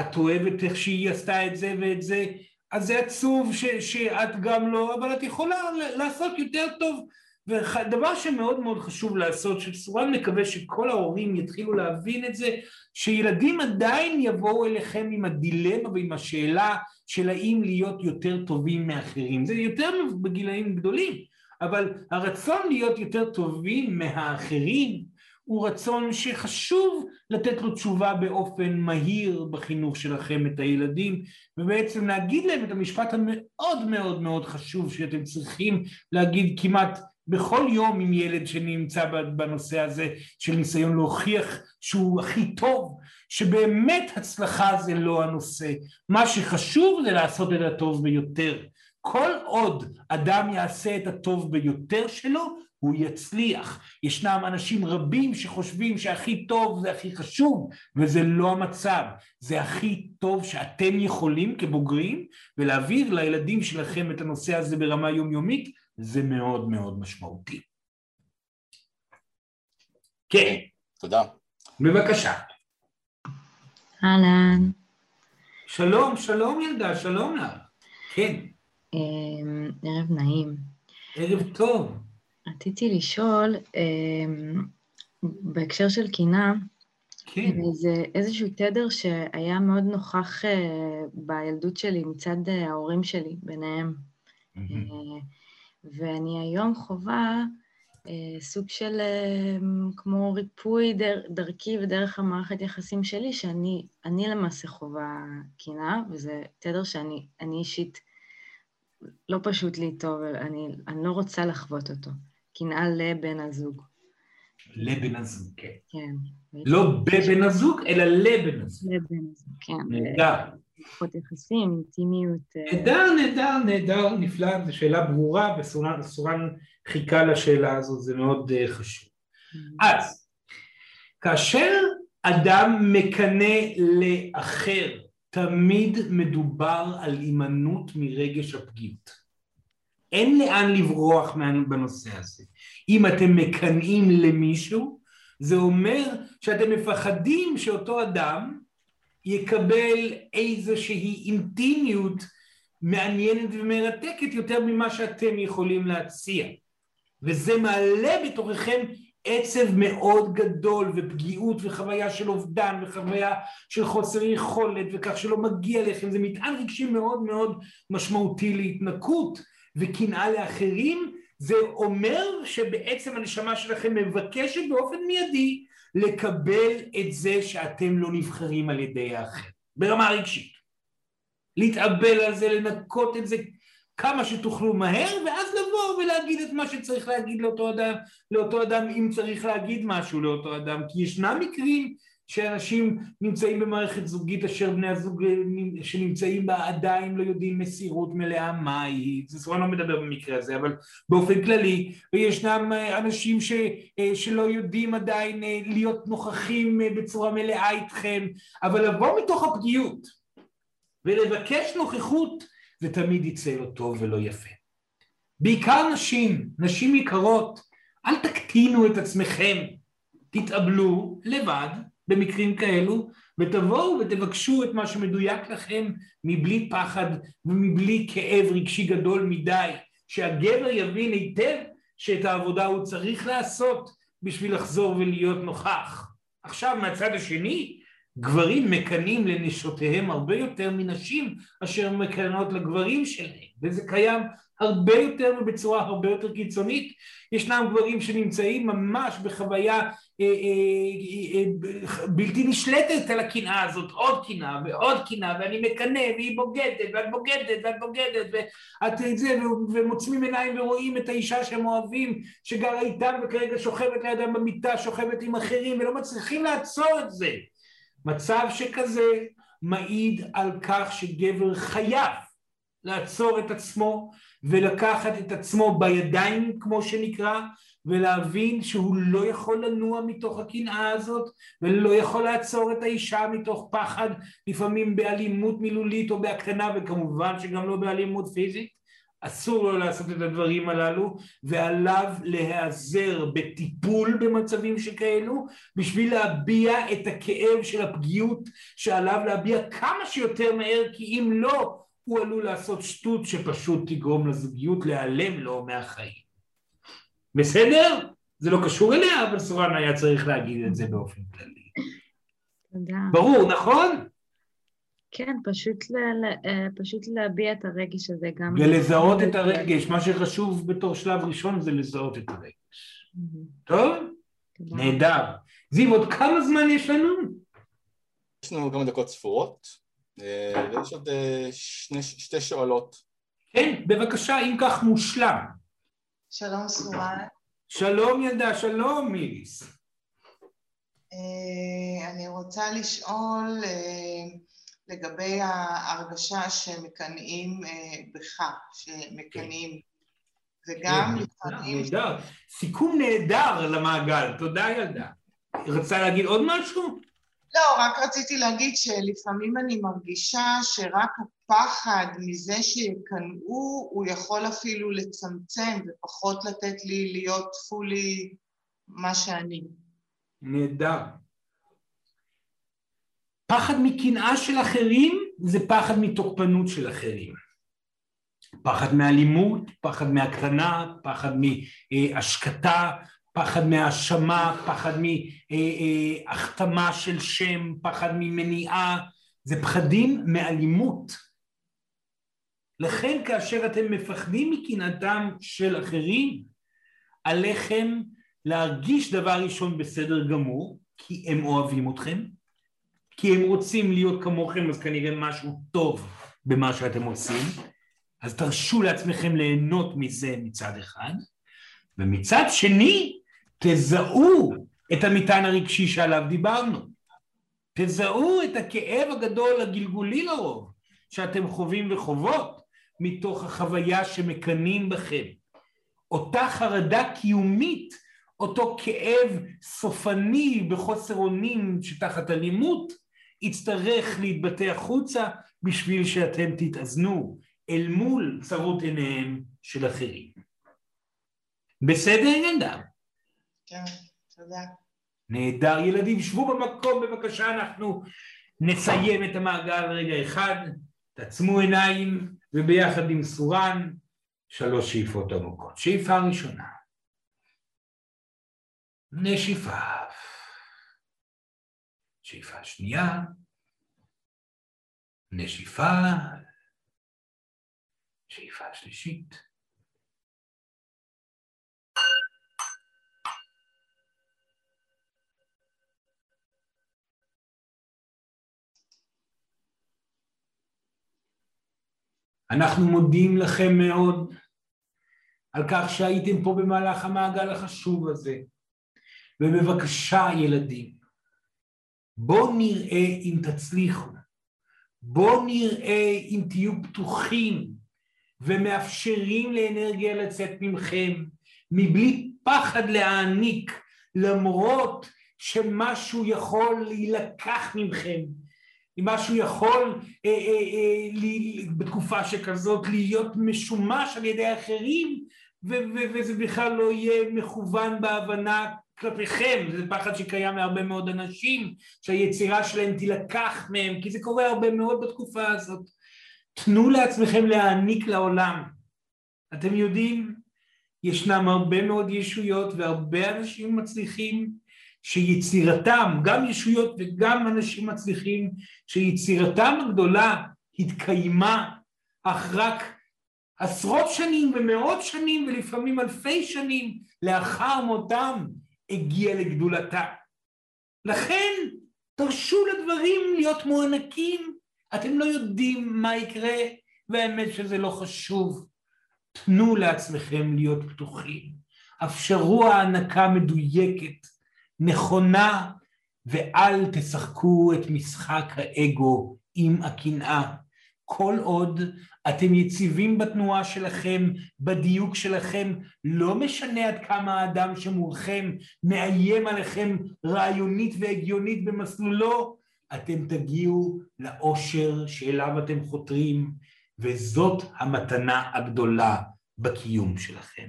את אוהבת איך שהיא עשתה את זה ואת זה, אז זה עצוב ש, שאת גם לא, אבל את יכולה לעשות יותר טוב. ודבר שמאוד מאוד חשוב לעשות, שסורן מקווה שכל ההורים יתחילו להבין את זה, שילדים עדיין יבואו אליכם עם הדילמה ועם השאלה של האם להיות יותר טובים מאחרים. זה יותר בגילאים גדולים, אבל הרצון להיות יותר טובים מהאחרים הוא רצון שחשוב לתת לו תשובה באופן מהיר בחינוך שלכם את הילדים ובעצם להגיד להם את המשפט המאוד מאוד מאוד חשוב שאתם צריכים להגיד כמעט בכל יום עם ילד שנמצא בנושא הזה של ניסיון להוכיח שהוא הכי טוב, שבאמת הצלחה זה לא הנושא, מה שחשוב זה לעשות את הטוב ביותר. כל עוד אדם יעשה את הטוב ביותר שלו, הוא יצליח. ישנם אנשים רבים שחושבים שהכי טוב זה הכי חשוב, וזה לא המצב. זה הכי טוב שאתם יכולים כבוגרים, ולהעביר לילדים שלכם את הנושא הזה ברמה יומיומית, זה מאוד מאוד משמעותי. כן. תודה. בבקשה. אהלן. שלום, שלום ילדה, שלום לך. כן. אמ, ערב נעים. ערב טוב. רציתי לשאול, אמ, בהקשר של קינה, כן. זה איזשהו תדר שהיה מאוד נוכח אה, בילדות שלי מצד אה, ההורים שלי, ביניהם. Mm-hmm. ואני היום חווה אה, סוג של אה, כמו ריפוי דר, דרכי ודרך המערכת יחסים שלי, שאני אני למעשה חווה קנאה, וזה תדר שאני אישית, לא פשוט לי איתו, ואני אני לא רוצה לחוות אותו. קנאה לבן הזוג. לבן הזוג, כן. כן. לא בבן הזוג, אלא לבן הזוג. לבן הזוג, כן. נהדר. מערכות יחסים, אינטימיות. אה, נהדר, נהדר, נהדר, נפלא, זו שאלה ברורה, וסורן חיכה לשאלה הזו, זה מאוד uh, חשוב. Mm-hmm. אז, כאשר אדם מקנא לאחר, תמיד מדובר על הימנעות מרגש הפגיעות. אין לאן לברוח בנושא הזה. אם אתם מקנאים למישהו, זה אומר שאתם מפחדים שאותו אדם יקבל איזושהי אינטימיות מעניינת ומרתקת יותר ממה שאתם יכולים להציע. וזה מעלה בתוככם עצב מאוד גדול ופגיעות וחוויה של אובדן וחוויה של חוסר יכולת וכך שלא מגיע לכם, זה מטען רגשי מאוד מאוד משמעותי להתנקות וקנאה לאחרים, זה אומר שבעצם הנשמה שלכם מבקשת באופן מיידי לקבל את זה שאתם לא נבחרים על ידי האחר, ברמה רגשית. להתאבל על זה, לנקות את זה כמה שתוכלו מהר, ואז לבוא ולהגיד את מה שצריך להגיד לאותו אדם, לאותו אדם אם צריך להגיד משהו לאותו אדם, כי ישנם מקרים שאנשים נמצאים במערכת זוגית אשר בני הזוג אה, שנמצאים בה עדיין לא יודעים מסירות מלאה מהי, זה סבבה לא מדבר במקרה הזה, אבל באופן כללי, וישנם אה, אנשים ש, אה, שלא יודעים עדיין להיות נוכחים בצורה מלאה איתכם, אבל לבוא מתוך הפגיעות ולבקש נוכחות זה תמיד יצא לא טוב ולא יפה. בעיקר נשים, נשים יקרות, אל תקטינו את עצמכם, תתאבלו לבד במקרים כאלו, ותבואו ותבקשו את מה שמדויק לכם מבלי פחד ומבלי כאב רגשי גדול מדי, שהגבר יבין היטב שאת העבודה הוא צריך לעשות בשביל לחזור ולהיות נוכח. עכשיו מהצד השני, גברים מקנאים לנשותיהם הרבה יותר מנשים אשר מקנאות לגברים שלהם, וזה קיים הרבה יותר ובצורה הרבה יותר קיצונית. ישנם גברים שנמצאים ממש בחוויה אה, אה, אה, בלתי נשלטת על הקנאה הזאת, עוד קנאה ועוד קנאה, ואני מקנא, והיא בוגדת, ואת בוגדת, ואת בוגדת, ואת את זה, ומוצמים עיניים ורואים את האישה שהם אוהבים, שגרה איתם וכרגע שוכבת לידם במיטה, שוכבת עם אחרים, ולא מצליחים לעצור את זה. מצב שכזה מעיד על כך שגבר חייב לעצור את עצמו ולקחת את עצמו בידיים כמו שנקרא ולהבין שהוא לא יכול לנוע מתוך הקנאה הזאת ולא יכול לעצור את האישה מתוך פחד לפעמים באלימות מילולית או בהקטנה וכמובן שגם לא באלימות פיזית. אסור לו לעשות את הדברים הללו ועליו להיעזר בטיפול במצבים שכאלו בשביל להביע את הכאב של הפגיעות שעליו להביע כמה שיותר מהר כי אם לא הוא עלול לעשות שטות שפשוט תגרום לזוגיות להיעלם לו מהחיים. בסדר? זה לא קשור אליה אבל סורן היה צריך להגיד את זה באופן כללי. תודה. ברור, נכון? כן, פשוט, ל, אה, פשוט להביע את הרגש הזה גם... ולזהות את הרגש, מה שחשוב בתור שלב ראשון זה לזהות את הרגש. טוב? נהדר. זיו, עוד כמה זמן יש לנו? יש לנו כמה דקות ספורות, אה, ויש עוד אה, שני, שתי שואלות. כן, בבקשה, אם כך מושלם. שלום סורן. שלום ילדה, שלום מיריס. אני רוצה לשאול לגבי ההרגשה שמקנאים אה, בך, שמקנאים, וגם לפעמים... נהדר, סיכום נהדר למעגל, תודה ילדה. רצה להגיד עוד משהו? לא, רק רציתי להגיד שלפעמים אני מרגישה שרק הפחד מזה שיקנאו, הוא יכול אפילו לצמצם ופחות לתת לי להיות פולי מה שאני. נהדר. פחד מקנאה של אחרים זה פחד מתוקפנות של אחרים. פחד מאלימות, פחד מהקטנה, פחד מהשקטה, פחד מהאשמה, פחד מהחתמה של שם, פחד ממניעה, זה פחדים מאלימות. לכן כאשר אתם מפחדים מקנאתם של אחרים, עליכם להרגיש דבר ראשון בסדר גמור, כי הם אוהבים אתכם, כי הם רוצים להיות כמוכם, אז כנראה משהו טוב במה שאתם עושים, אז תרשו לעצמכם ליהנות מזה מצד אחד, ומצד שני, תזהו את המטען הרגשי שעליו דיברנו. תזהו את הכאב הגדול, הגלגולי לרוב, שאתם חווים וחוות מתוך החוויה שמקנאים בכם. אותה חרדה קיומית, אותו כאב סופני בחוסר אונים שתחת אלימות, יצטרך להתבטא החוצה בשביל שאתם תתאזנו אל מול צרות עיניהם של אחרים. בסדר נהדר? כן, תודה. נהדר ילדים, שבו במקום בבקשה, אנחנו נסיים את המעגל רגע אחד, תעצמו עיניים וביחד עם סורן שלוש שאיפות עמוקות. שאיפה ראשונה, נשיפה. שאיפה שנייה, נשיפה, שאיפה שלישית. אנחנו מודים לכם מאוד על כך שהייתם פה במהלך המעגל החשוב הזה. ובבקשה ילדים, בואו נראה אם תצליחו, בואו נראה אם תהיו פתוחים ומאפשרים לאנרגיה לצאת ממכם מבלי פחד להעניק למרות שמשהו יכול להילקח מכם אם משהו יכול אה, אה, אה, לי, בתקופה שכזאת להיות משומש על ידי אחרים ו- ו- וזה בכלל לא יהיה מכוון בהבנה כלפיכם, זה פחד שקיים מהרבה מאוד אנשים שהיצירה שלהם תילקח מהם כי זה קורה הרבה מאוד בתקופה הזאת. תנו לעצמכם להעניק לעולם. אתם יודעים ישנם הרבה מאוד ישויות והרבה אנשים מצליחים שיצירתם, גם ישויות וגם אנשים מצליחים, שיצירתם הגדולה התקיימה אך רק עשרות שנים ומאות שנים ולפעמים אלפי שנים לאחר מותם הגיע לגדולתה. לכן תרשו לדברים להיות מוענקים, אתם לא יודעים מה יקרה והאמת שזה לא חשוב. תנו לעצמכם להיות פתוחים, אפשרו הענקה מדויקת נכונה, ואל תשחקו את משחק האגו עם הקנאה. כל עוד אתם יציבים בתנועה שלכם, בדיוק שלכם, לא משנה עד כמה האדם שמולכם מאיים עליכם רעיונית והגיונית במסלולו, אתם תגיעו לאושר שאליו אתם חותרים, וזאת המתנה הגדולה בקיום שלכם.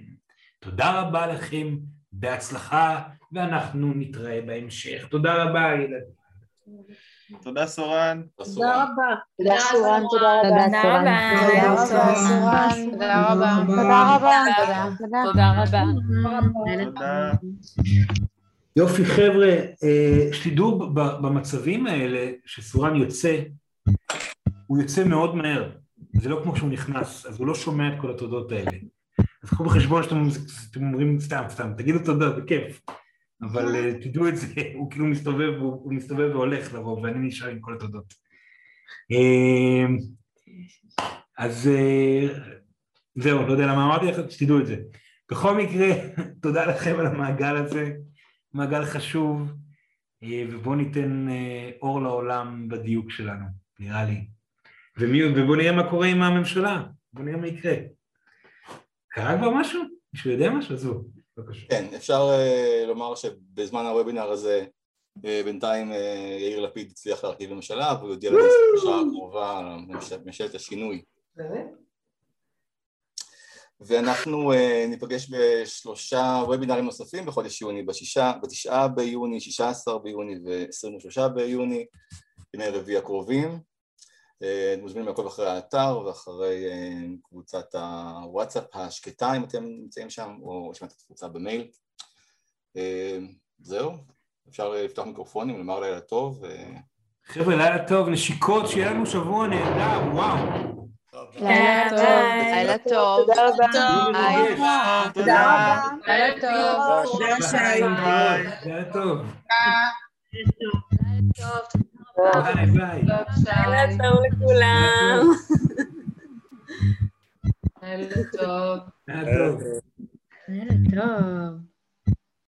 תודה רבה לכם, בהצלחה ואנחנו נתראה בהמשך. תודה רבה, ילדים. תודה סורן. תודה רבה. תודה סורן, תודה רבה. תודה סורן. תודה רבה. תודה רבה. תודה רבה. תודה. יופי חבר'ה, אה, שתדעו במצבים האלה שסורן יוצא, הוא יוצא מאוד מהר, זה לא כמו שהוא נכנס, אז הוא לא שומע את כל התודות האלה. אז קחו בחשבון שאתם אתם אומרים סתם, סתם, תגידו תודה, בכיף, אבל אה, תדעו את זה, הוא כאילו מסתובב, הוא, הוא מסתובב והולך לרוב, ואני נשאר עם כל התודות. אה, אז אה, זהו, לא יודע למה אמרתי לך, שתדעו את זה. בכל מקרה, תודה לכם על המעגל הזה, מעגל חשוב, ובואו ניתן אור לעולם בדיוק שלנו, נראה לי. ומי, ובואו נראה מה קורה עם הממשלה, בואו נראה מה יקרה. קרה כבר משהו? מישהו יודע משהו? עזבו, בבקשה. כן, אפשר uh, לומר שבזמן הוובינר הזה uh, בינתיים uh, יאיר לפיד הצליח להרכיב ממשלה והוא יודיע לנו בשעה הקרובה על ממשלת השינוי. ואנחנו uh, ניפגש בשלושה וובינרים נוספים בחודש יוני, בשישה, בתשעה ביוני, שישה עשר ביוני ועשרים ושלושה ביוני, ימי רביעי הקרובים. אה, אתם מוזמנים לעקוב אחרי האתר ואחרי אה, קבוצת הוואטסאפ השקטה אם אתם נמצאים שם, או את הקבוצה במייל. אה, זהו, אפשר לפתוח מיקרופונים, לומר לילה טוב. חבר'ה, לילה טוב, נשיקות, שיהיה לנו שבוע נהדר, וואו. טוב. לילה טוב. לילה טוב. תודה רבה. תודה רבה. לילה טוב. שי. ביי. לילה טוב. ביי, ביי. לילה טוב לכולם. לילה טוב. לילה טוב.